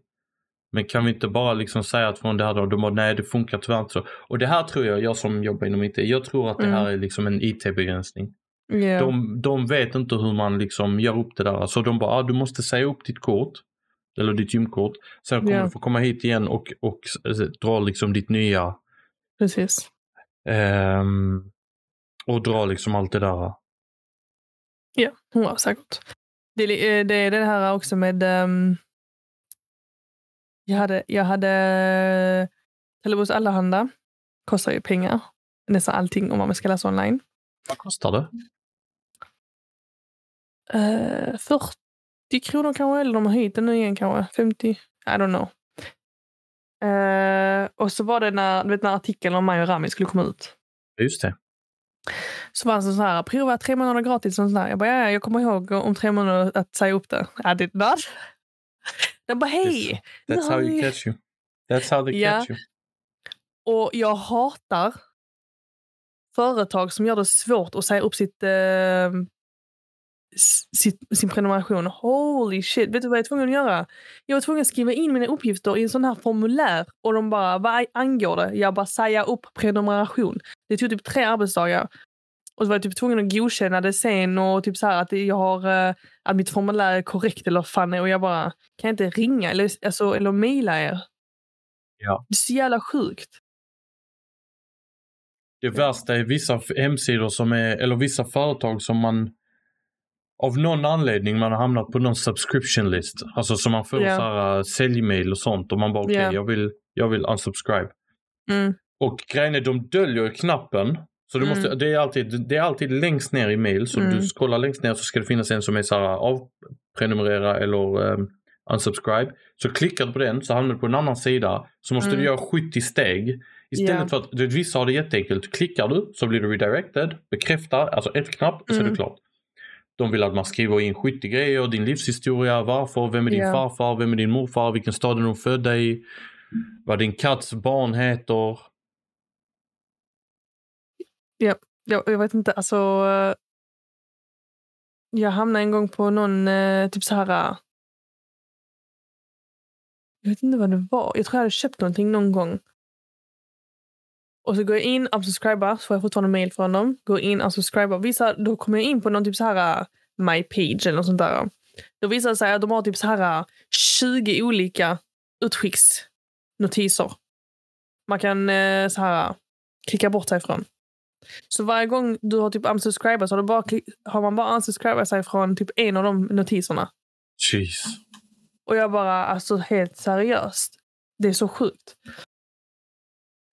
Men kan vi inte bara liksom säga att från det här då? De bara nej, det funkar tyvärr inte så. Och det här tror jag, jag som jobbar inom IT, jag tror att det här är liksom en IT-begränsning. Ja. De, de vet inte hur man liksom gör upp det där. Så de bara, ah, du måste säga upp ditt kort. Eller ditt gymkort. Sen kommer Ja. du få komma hit igen och, och dra liksom ditt nya. Precis. ehm, och dra liksom allt det där. Ja, ja säkert. Det, eh, det är det här också med... ehm, jag hade, jag hade Telebus Allehanda. Kostar ju pengar. Nästan allting om man ska läsa online. Vad kostar det? Uh, 40 kronor kanske, eller de har höjt den nu igen kanske. 50, I don't know. Eh, och så var det när, du vet, när artikeln om mig och Rami skulle komma ut. Just det. Så var det så här, prova tre månader gratis. Och där. Jag bara, ja, ja, jag kommer ihåg om tre månader att säga upp det. I did not. Den bara, hej! That's how you catch you. That's how they Ja. catch you. Och jag hatar företag som gör det svårt att säga upp sitt, eh, sitt, sin prenumeration. Holy shit, vet du vad jag är tvungen att göra? Jag var tvungen att skriva in mina uppgifter i en sån här formulär och de bara, vad angår det? Jag bara, säga upp prenumeration. Det tog typ tre arbetsdagar. Och så var jag typ tvungen att godkänna det sen och typ så här att jag har eh, att mitt formulär är korrekt eller fan och jag bara, kan jag inte ringa eller, alltså, eller mejla er? Ja. Det är så jävla sjukt. Det värsta är vissa hemsidor som är, eller vissa företag som man av någon anledning man har hamnat på någon subscription list. Alltså som man får Ja. så här uh, säljmail och sånt och man bara okej, Ja. jag, vill, jag vill unsubscribe. Mm. Och grejen är de döljer knappen. Så du Mm. måste, det, är alltid, det är alltid längst ner i mail. Så Mm. du scrollar längst ner så ska det finnas en som är så här avprenumerera eller um, unsubscribe. Så klickar du på den så hamnar du på en annan sida. Så måste Mm. du göra 70 steg. Istället Ja. för att, du vissa har det jätteenkelt. Klickar du så blir du redirected, bekräftar, alltså ett knapp så är det Mm. klart. De vill att man skriver in 70 grejer, din livshistoria, varför, vem är din Ja. farfar, vem är din morfar, vilken stad är de födda i, vad din katts barn heter. Jag, jag vet inte, alltså. Jag hamnade en gång på någon, eh, typ så här. eh, Jag vet inte vad det var. Jag tror jag hade köpt någonting någon gång. Och så går jag in, unsubscribar, så får jag fortfarande mail från dem. Går in, unsubscribar. Vissa, då kommer jag in på någon typ så här eh, my page eller något sånt där. Då visar det sig att de har typ så här eh, 20 olika utskicksnotiser. Man kan eh, så här klicka bort sig ifrån. Så varje gång du har typ unsubscribat så har, bara har man bara unsubscribat sig från typ en av de notiserna. Jeez. Och jag bara, alltså helt seriöst. Det är så sjukt.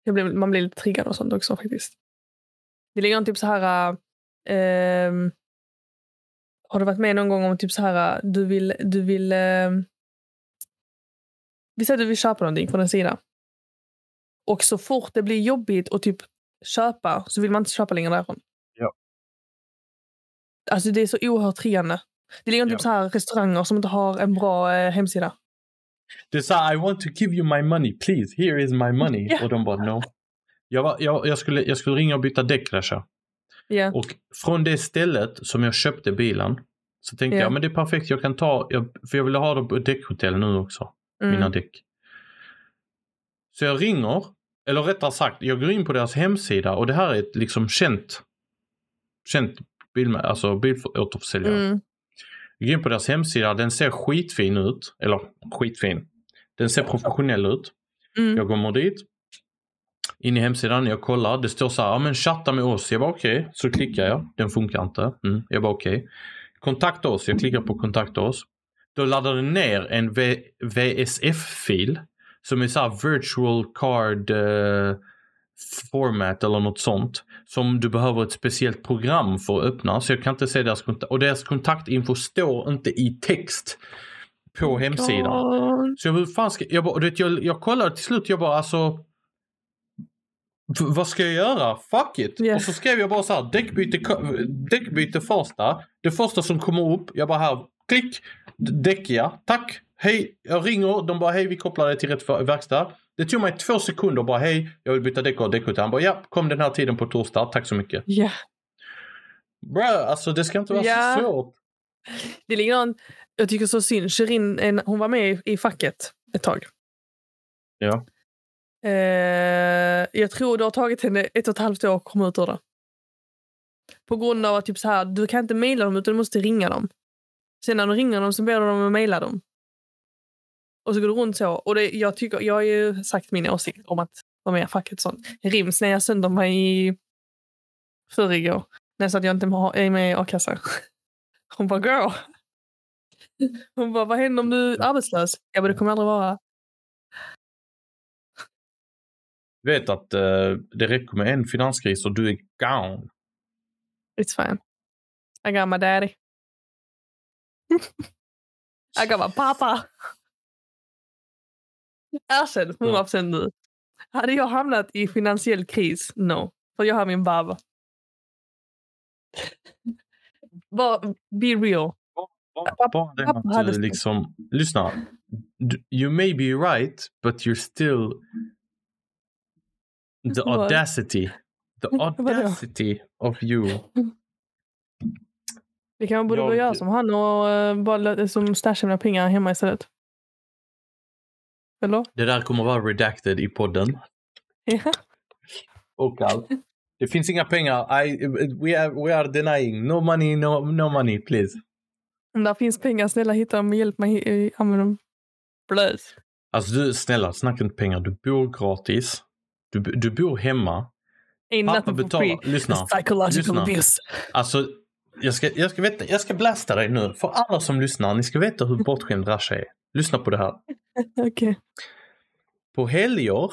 Jag blir, man blir lite triggad och sånt också faktiskt. Det ligger en typ så här... ehm, har du varit med någon gång om typ så här, du vill... Du vill ehm, vi säger att du vill köpa någonting från en sida. Och så fort det blir jobbigt att typ köpa så vill man inte köpa längre därifrån. Ja. Alltså det är så oerhört triggande. Det ligger typ Ja. så här restauranger som inte har en bra eh, hemsida. Det sa I want to give you my money, please. Here is my money. Ja. Och de bara no. Jag, var, jag, jag, skulle, jag skulle ringa och byta däck Rasha. Ja. Och från det stället som jag köpte bilen så tänkte Ja. jag men det är perfekt. Jag kan ta, jag, för jag ville ha dem på däckhotell nu också. Mina Mm. däck. Så jag ringer, eller rättare sagt jag går in på deras hemsida och det här är ett liksom känt, känt bil, alltså bilåterförsäljare. Mm. Går in på deras hemsida, den ser skitfin ut. Eller skitfin. Den ser professionell ut. Mm. Jag kommer dit. In i hemsidan, jag kollar. Det står så här, ja men chatta med oss. Jag bara okej. Så klickar jag. Den funkar inte. Mm. Jag bara okej. Kontakta oss. Jag klickar på kontakta oss. Då laddar den ner en VSF-fil. Som är så här virtual card eh, format eller något sånt. Som du behöver ett speciellt program för att öppna. Så jag kan inte se deras kontakt. Och deras kontaktinfo står inte i text på hemsidan. God. Så jag, hur fan ska, jag, bara, vet, jag, jag kollade till slut, jag bara alltså. vad ska jag göra? Fuck it! Ja. Och så skrev jag bara så här, däckbyte, däckbyte första. Det första som kommer upp, jag bara här, klick, d- däck ja, tack, hej, jag ringer, de bara hej vi kopplar dig till rätt verkstad. Det tog mig två sekunder bara hej, jag vill byta däck och däckbyte. Han bara ja, kom den här tiden på torsdag, tack så mycket. Ja. Bra, alltså det ska inte vara Ja. så svårt. Det ligger någon, jag tycker så synd. Shirin, hon var med i, i facket ett tag. Ja. Eh, jag tror det har tagit henne ett och ett halvt år att komma ut ur det. På grund av att typ så här, du kan inte mejla dem utan du måste ringa dem. Sen när du ringer dem så ber du dem att mejla dem. Och så går det runt så. Och det, jag, tycker, jag har ju sagt min åsikt om att vara med i facket. Sånt. Rims när jag sönder mig i förrgår. När jag sa att jag inte är med i a-kassa. Hon bara girl. Hon bara, vad händer om du är arbetslös? Jag bara, det kommer jag aldrig vara. Du vet att eh, det räcker med en finanskris och du är gone. It's fine. I got my daddy. Jag kan vara pappa. Erkänn 100% nu. Hade jag hamnat i finansiell kris? No. För jag har min bab. Bara be real. Bara, det att stått. liksom, lyssna. You may be right, but you're still the audacity. The audacity of you. Vi kanske borde Jag- börja göra som han och uh, bara som stashar mina pengar hemma istället. Eller? Det där kommer vara redacted i podden. Ja. Och allt. Det finns inga pengar. I, we, are, we are denying. No money, no, no money, please. Om det finns pengar, snälla hitta dem och hjälp mig eh, använda dem. Blös. Alltså du, snälla, snacka inte pengar. Du bor gratis. Du, du bor hemma. Ain't Pappa betalar. Lyssna. Psychological Lyssna. abuse. Alltså, jag ska, jag, ska veta, jag ska blasta dig nu. För alla som lyssnar, ni ska veta hur bortskämd Rasha är. Lyssna på det här. Okej. På helger,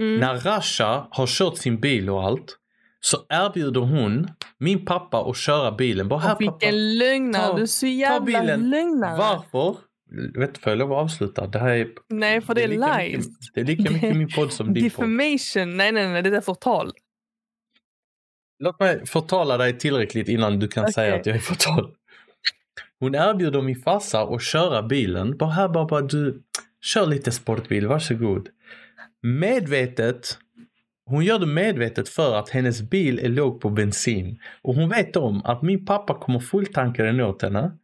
Mm. när Rasha har kört sin bil och allt, så erbjuder hon min pappa att köra bilen. Bara här Och pappa. vilken lögnare. Du är så jävla bilen. lögnare. Varför? Vet du, får jag lov att avsluta? Det här är... Nej, för det är lika lies. Mycket, det är lika mycket min podd som din podd. Defamation. Nej, nej, nej. Det är förtal. Låt mig förtala dig tillräckligt innan du kan Okej. säga att jag är förtal. Hon erbjuder min farsa att köra bilen. Bara bara, bara du, kör lite sportbil, varsågod. Medvetet. Hon gör det medvetet för att hennes bil är låg på bensin. Och hon vet om att min pappa kommer fulltanka den åt henne.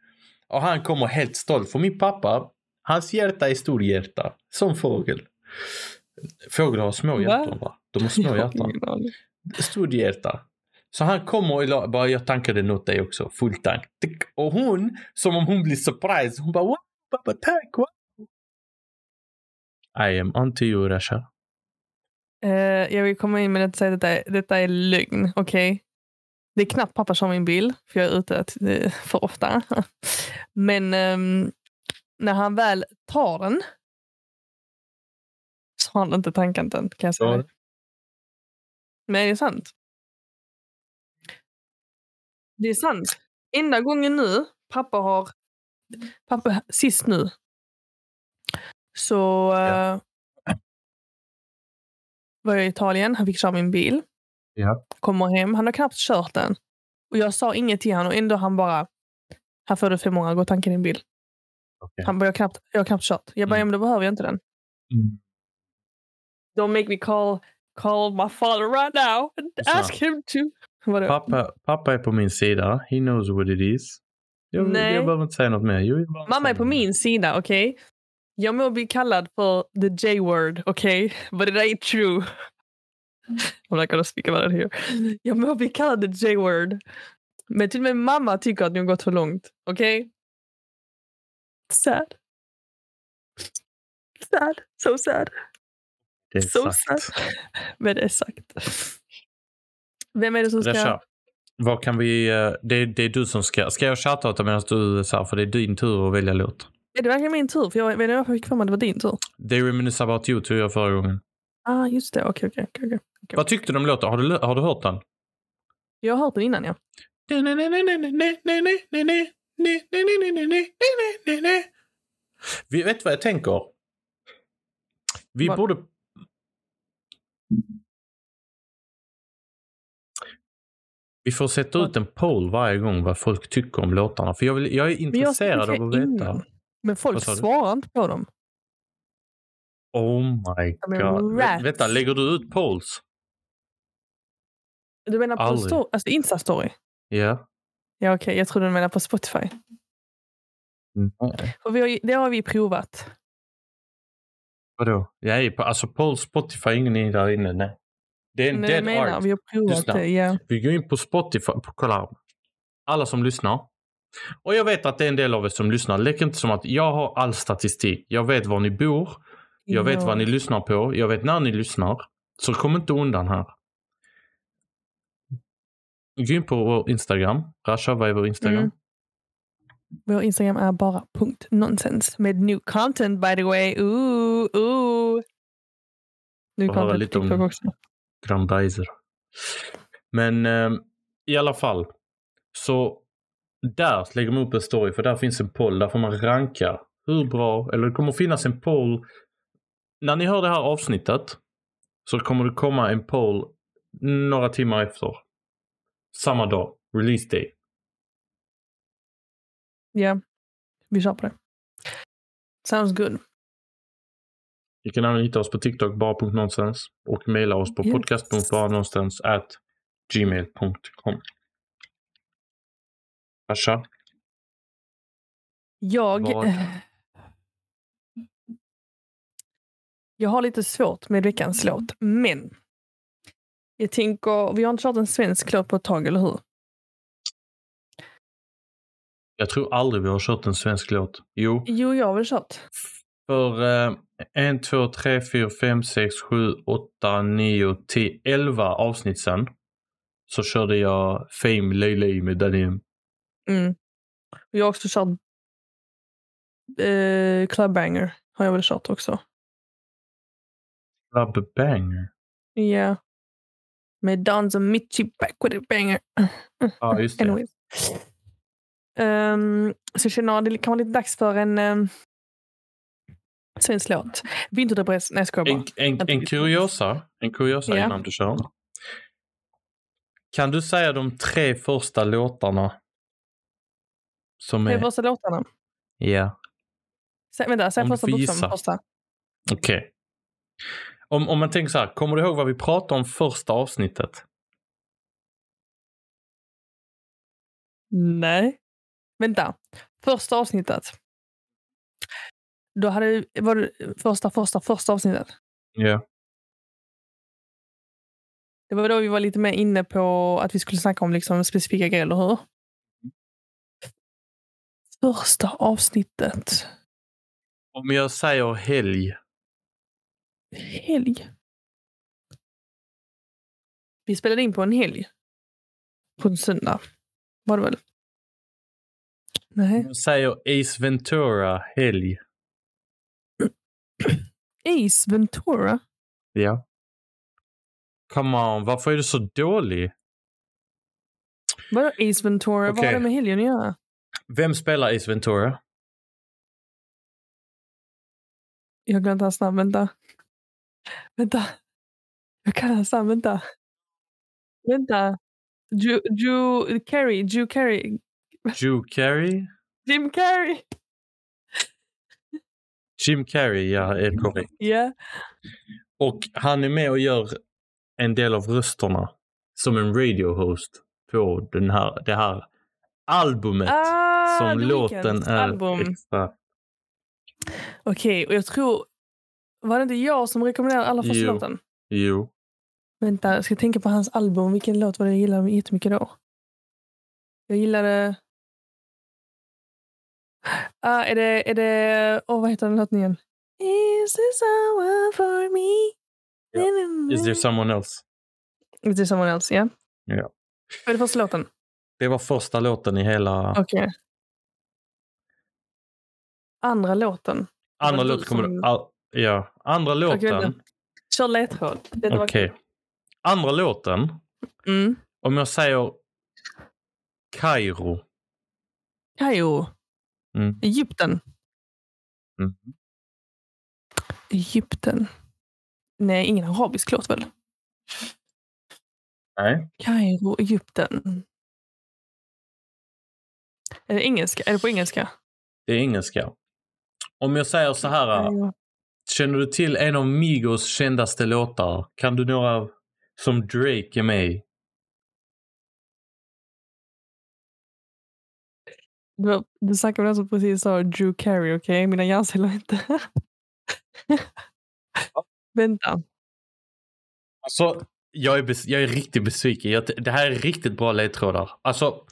Och han kommer helt stolt. För min pappa, hans hjärta är stor hjärta. Som fågel. Fåglar har små hjärtan va? De har små hjärtan. Stort hjärta. Så han kommer och la- bara jag tankade den åt dig också. Full tank. Och hon, som om hon blir surprised. Hon bara what? Pappa tack what? I am on to you Rasha. Eh, jag vill komma in med att säga att detta, är- detta är lögn. Okej? Det är knappt pappa kör min bil, för jag är ute för ofta. Men ehm, när han väl tar den så har han inte tankat den, kan jag säga. Ja. Men det är sant. Det är sant. Enda gången nu pappa har... Pappa, sist nu. Så Ja. eh, var jag i Italien. Han fick köra min bil. Ja. Kommer hem. Han har knappt kört den. Och jag sa inget till honom och ändå han bara... Här får du 500, gå och tanka din bil. Okej. Han bara, jag har knappt, jag har knappt kört. Jag bara, Mm. ja, men då behöver jag inte den. Mm. Don't make me call, call my father right now and ask him to... Vadå? Pappa, pappa är på min sida. He knows what it is. Jag, Nej. jag behöver inte säga något mer. Jo, Mamma är på min sida, okej? Jag må bli kallad för the J-word, okej? But it ain't true. I'm not gonna speak about it here. Jag må bli kallad the J-word. Men till och med mamma tycker att ni har gått för långt, okej? Sad. Sad. So sad. Det är so sagt. sad. Men det är sagt. Vem är det som ska... Rasha, vad kan vi... eh, Det är, det är du som ska... Ska jag shoutouta medan du så här, för det är din tur att välja låt. Är det verkligen min tur? För jag vet inte varför jag fick för mig att det var din tur. They reminisce about you tog jag förra gången. Ah, just det. Okej, okej. Vad tyckte du om låten? Har du, har du hört den? Jag har hört den innan, ja. Vi vet vad jag tänker. Vi Vad? borde... Vi får sätta ut en poll varje gång vad folk tycker om låtarna. För jag, vill, jag är jag intresserad skrev av att veta. innan. Men folk svarar inte på dem. Oh my god. Vä- vänta, lägger du ut polls? Du menar på Aldrig. alltså Insta-story? Ja. Ja, okej. Jag trodde du menade på Spotify. Nej. Vi har, det har vi provat. Vadå? Jag är på, alltså polls, Spotify, ingen är där inne. Nej. Det är en Men dead menar, art. vi har provat Lyssna. det. Ja. Vi går in på Spotify. På, kolla. Alla som lyssnar. Och jag vet att det är en del av er som lyssnar. Lek inte som att jag har all statistik. Jag vet var ni bor. Jag vet Ja. vad ni lyssnar på. Jag vet när ni lyssnar. Så kom inte undan här. Gå in på vår Instagram. Rasha, vad är vår Instagram? Mm. Vår Instagram är bara punkt nonsens med new content by the way. Ooh, ooh. Höra content lite om- också. Grandizer. Men eh, i alla fall. Så där lägger man upp en story för där finns en poll. Där får man ranka hur bra, eller det kommer finnas en poll. När ni hör det här avsnittet så kommer det komma en poll några timmar efter. Samma dag, release day. Ja, vi kör på det. Sounds good. Ni kan även hitta oss på TikTok, bara.nonsens och mejla oss på Yes. podcast.baranonsens at gmail.com. Asha, Jag... Vad? Jag har lite svårt med veckans låt, men jag tänker, vi har inte kört en svensk låt på ett tag, eller hur? jag tror aldrig vi har kört en svensk låt. Jo, Jo, jag har väl kört. för eh, 1, 2, 3, 4, 5, 6, 7, 8, 9, 10, 11 avsnitt sen så körde jag Fame Lay med Daniel. Mm. Jag har också kört eh, Clubbanger, har jag väl kört också. Club Banger. Ja. Med Dans och Mitchie back with a banger. Ja, just det. Anyways. Um, så jag känner att det kan vara lite dags för en um, svensk låt. Vinterdepress. Nej, jag. En, en, en kuriosa, en kuriosa Ja. innan du kör. Kan du säga de tre första låtarna? Som Tre är... första låtarna. Ja, Sä, vänta, säg första bokstaven första. okej. Om, om man tänker så här, kommer du ihåg vad vi pratade om första avsnittet? Nej. Vänta. Första avsnittet. Då hade, var det första, första, första avsnittet. Ja. Det var då vi var lite mer inne på att vi skulle snacka om liksom specifika grejer, eller hur? Första avsnittet. Om jag säger helg. Helg. Vi spelade in på en helg. På en söndag. Var det väl? Nej. Jag säger Ace Ventura helg. Ace Ventura. Ja. Come on, varför är du så dålig? Vadå Ace Ventura? Vad har det med helgen att göra? Vem spelar Ace Ventura? Jag har glömt hans namn. Vänta. Vänta. Jag kan hans namn. Vänta. Vänta. Drew, Drew Carey. Drew Carey. Drew Carey? Jim Carrey. Jim Carrey, ja, är korrekt. Ja. Och han är med och gör en del av rösterna som en radio-host på den här, det här albumet Ah, som låten är album. extra. Okej, och jag tror... Var det inte jag som rekommenderade alla första låten? Jo. Vänta, jag ska tänka på hans album. Vilken låt var det jag gillade jättemycket då? Jag gillade... Ah, är det... Är det oh, vad heter den låten igen? Is there someone for me? Ja. Is there someone else? Is there someone else, ja. Ja. Vad är det första låten? Det var första låten i hela... Okej. Andra låten. Andra var låten kommer som- du... all- Ja. Andra låten... vänta. Kör ledtråd. Var- Okej. Andra låten, Mm. om jag säger Kairo. Kairo. Mm. Egypten. Mm. Egypten. Nej, ingen arabisk låt väl? Nej. Kairo, Egypten. Är det engelska? Är det på engelska? Det är engelska. Om jag säger så här. Känner du till en av Migos kändaste låtar? Kan du några som Drake är med i? Du, var- du snackade med den som precis sa Drew Carey, okej? Mina hjärnceller är inte... Vänta. Alltså, jag är, jag är riktigt besviken. Jag, det här är riktigt bra ledtrådar. Alltså,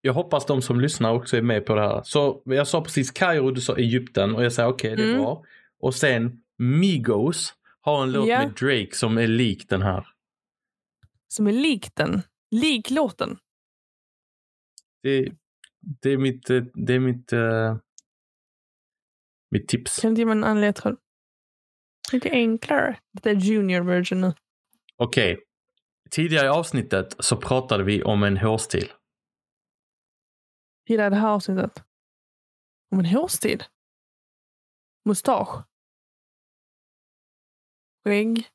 jag hoppas de som lyssnar också är med på det här. Så jag sa precis Kairo, du sa Egypten och jag säger okej, det är Mm. bra. Och sen Migos har en låt Ja. med Drake som är lik den här. Som är lik den. Lik låten. Det, det är mitt, eh, det är mitt, uh, mitt tips. Kan du ge mig en ledtråd? Lite enklare. Det är junior version nu. Okej. Tidigare i avsnittet så pratade vi om en hårstil. Gillar det här avsnittet. Om en hårstil. Mustasch. Skägg.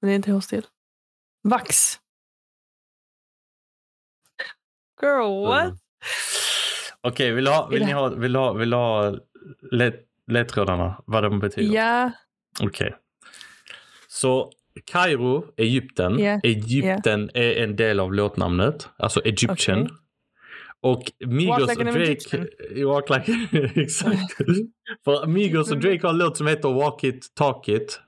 Men det är inte hårstil. Vax. Girl, what? Okej, vill, ha, vill, ni ha, vill, ha, vill ha led, ledtrådarna? Vad de betyder? Ja, Okej. Så Kairo, Egypten. Ja, Egypten är en del av låtnamnet. Alltså Egyptian. Okej. Och Migos like och Drake... Walk like... Exakt. För Migos och Drake har en låt som heter Walk it, talk it.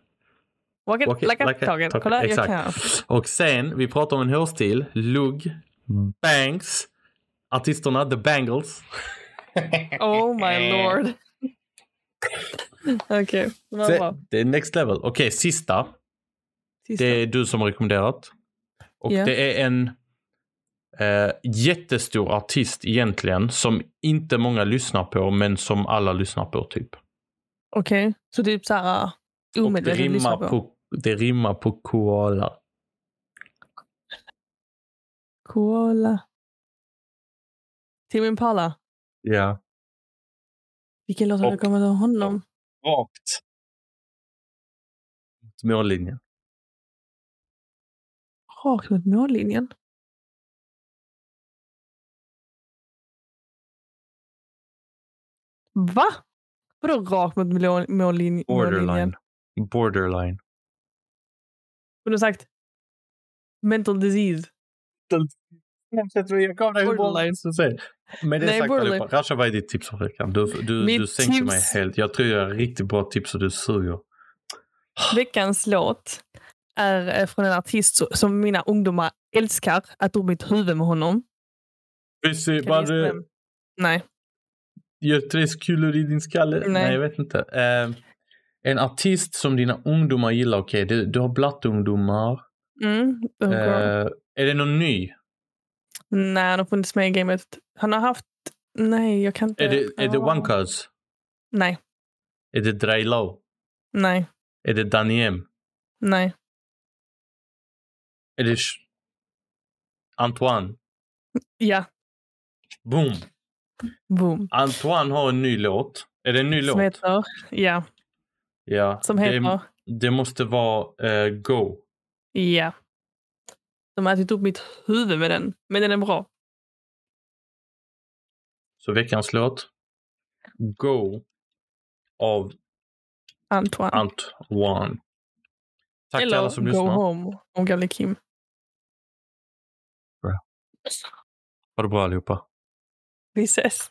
walk it Walk it like like a target. target. Kolla, Exakt. Och sen, vi pratar om en hårstil. Lugg, Banks, artisterna The Bangles. Oh my lord. Okej, det var Det, det är next level. Okej, sista. Sista. Det är du som har rekommenderat. Och Ja. det är en eh, jättestor artist egentligen som inte många lyssnar på men som alla lyssnar på typ. Okej, så typ så här Och det omedvetet lyssna rimmar på. på, det rimmar på koala. Koala. Tim Impala. Ja. Vilken låt har du kommit av honom? Rakt. Mot mållinjen. Rakt mot mållinjen. Va? Vadå rakt mot mål, mållin, mållinjen? Borderline. Borderline. Kunde du sagt mental disease? Jag gav dig Borderline. Men det är Nej, sagt borderline. allihopa. Rasha, vad är ditt tips för veckan? Du, du, Mitt du sänker tips- mig helt. Jag tror jag har riktigt bra tips och du suger. Veckans låt är eh, från en artist so- som mina ungdomar älskar. Att drog mitt huvud med honom. Visst var det? Nej. gör tres kulor i din skalle? Nej, Nej. jag vet inte. Eh, en artist som dina ungdomar gillar, okej, du, du har blattungdomar. Mm. Eh, är det någon ny? Nej, han har funnits med i gamet. Han har haft... Nej, jag kan inte... Är det, är det Cuz? Nej, Är det Draylo? nej, Är det Danny M? nej. Är det Antoine? Ja, Boom! boom. Antoine har en ny låt. Är det en ny Som låt? heter... Ja, Ja. som det, heter... det måste vara eh, Go. Ja. De har ätit upp mitt huvud med den. Men den är bra. Så veckans låt. Go av Antoine. Antoine. Tack till Eller alla som Go lyssnar. Home om gamle Kim. Ha det bra allihopa. Vi ses.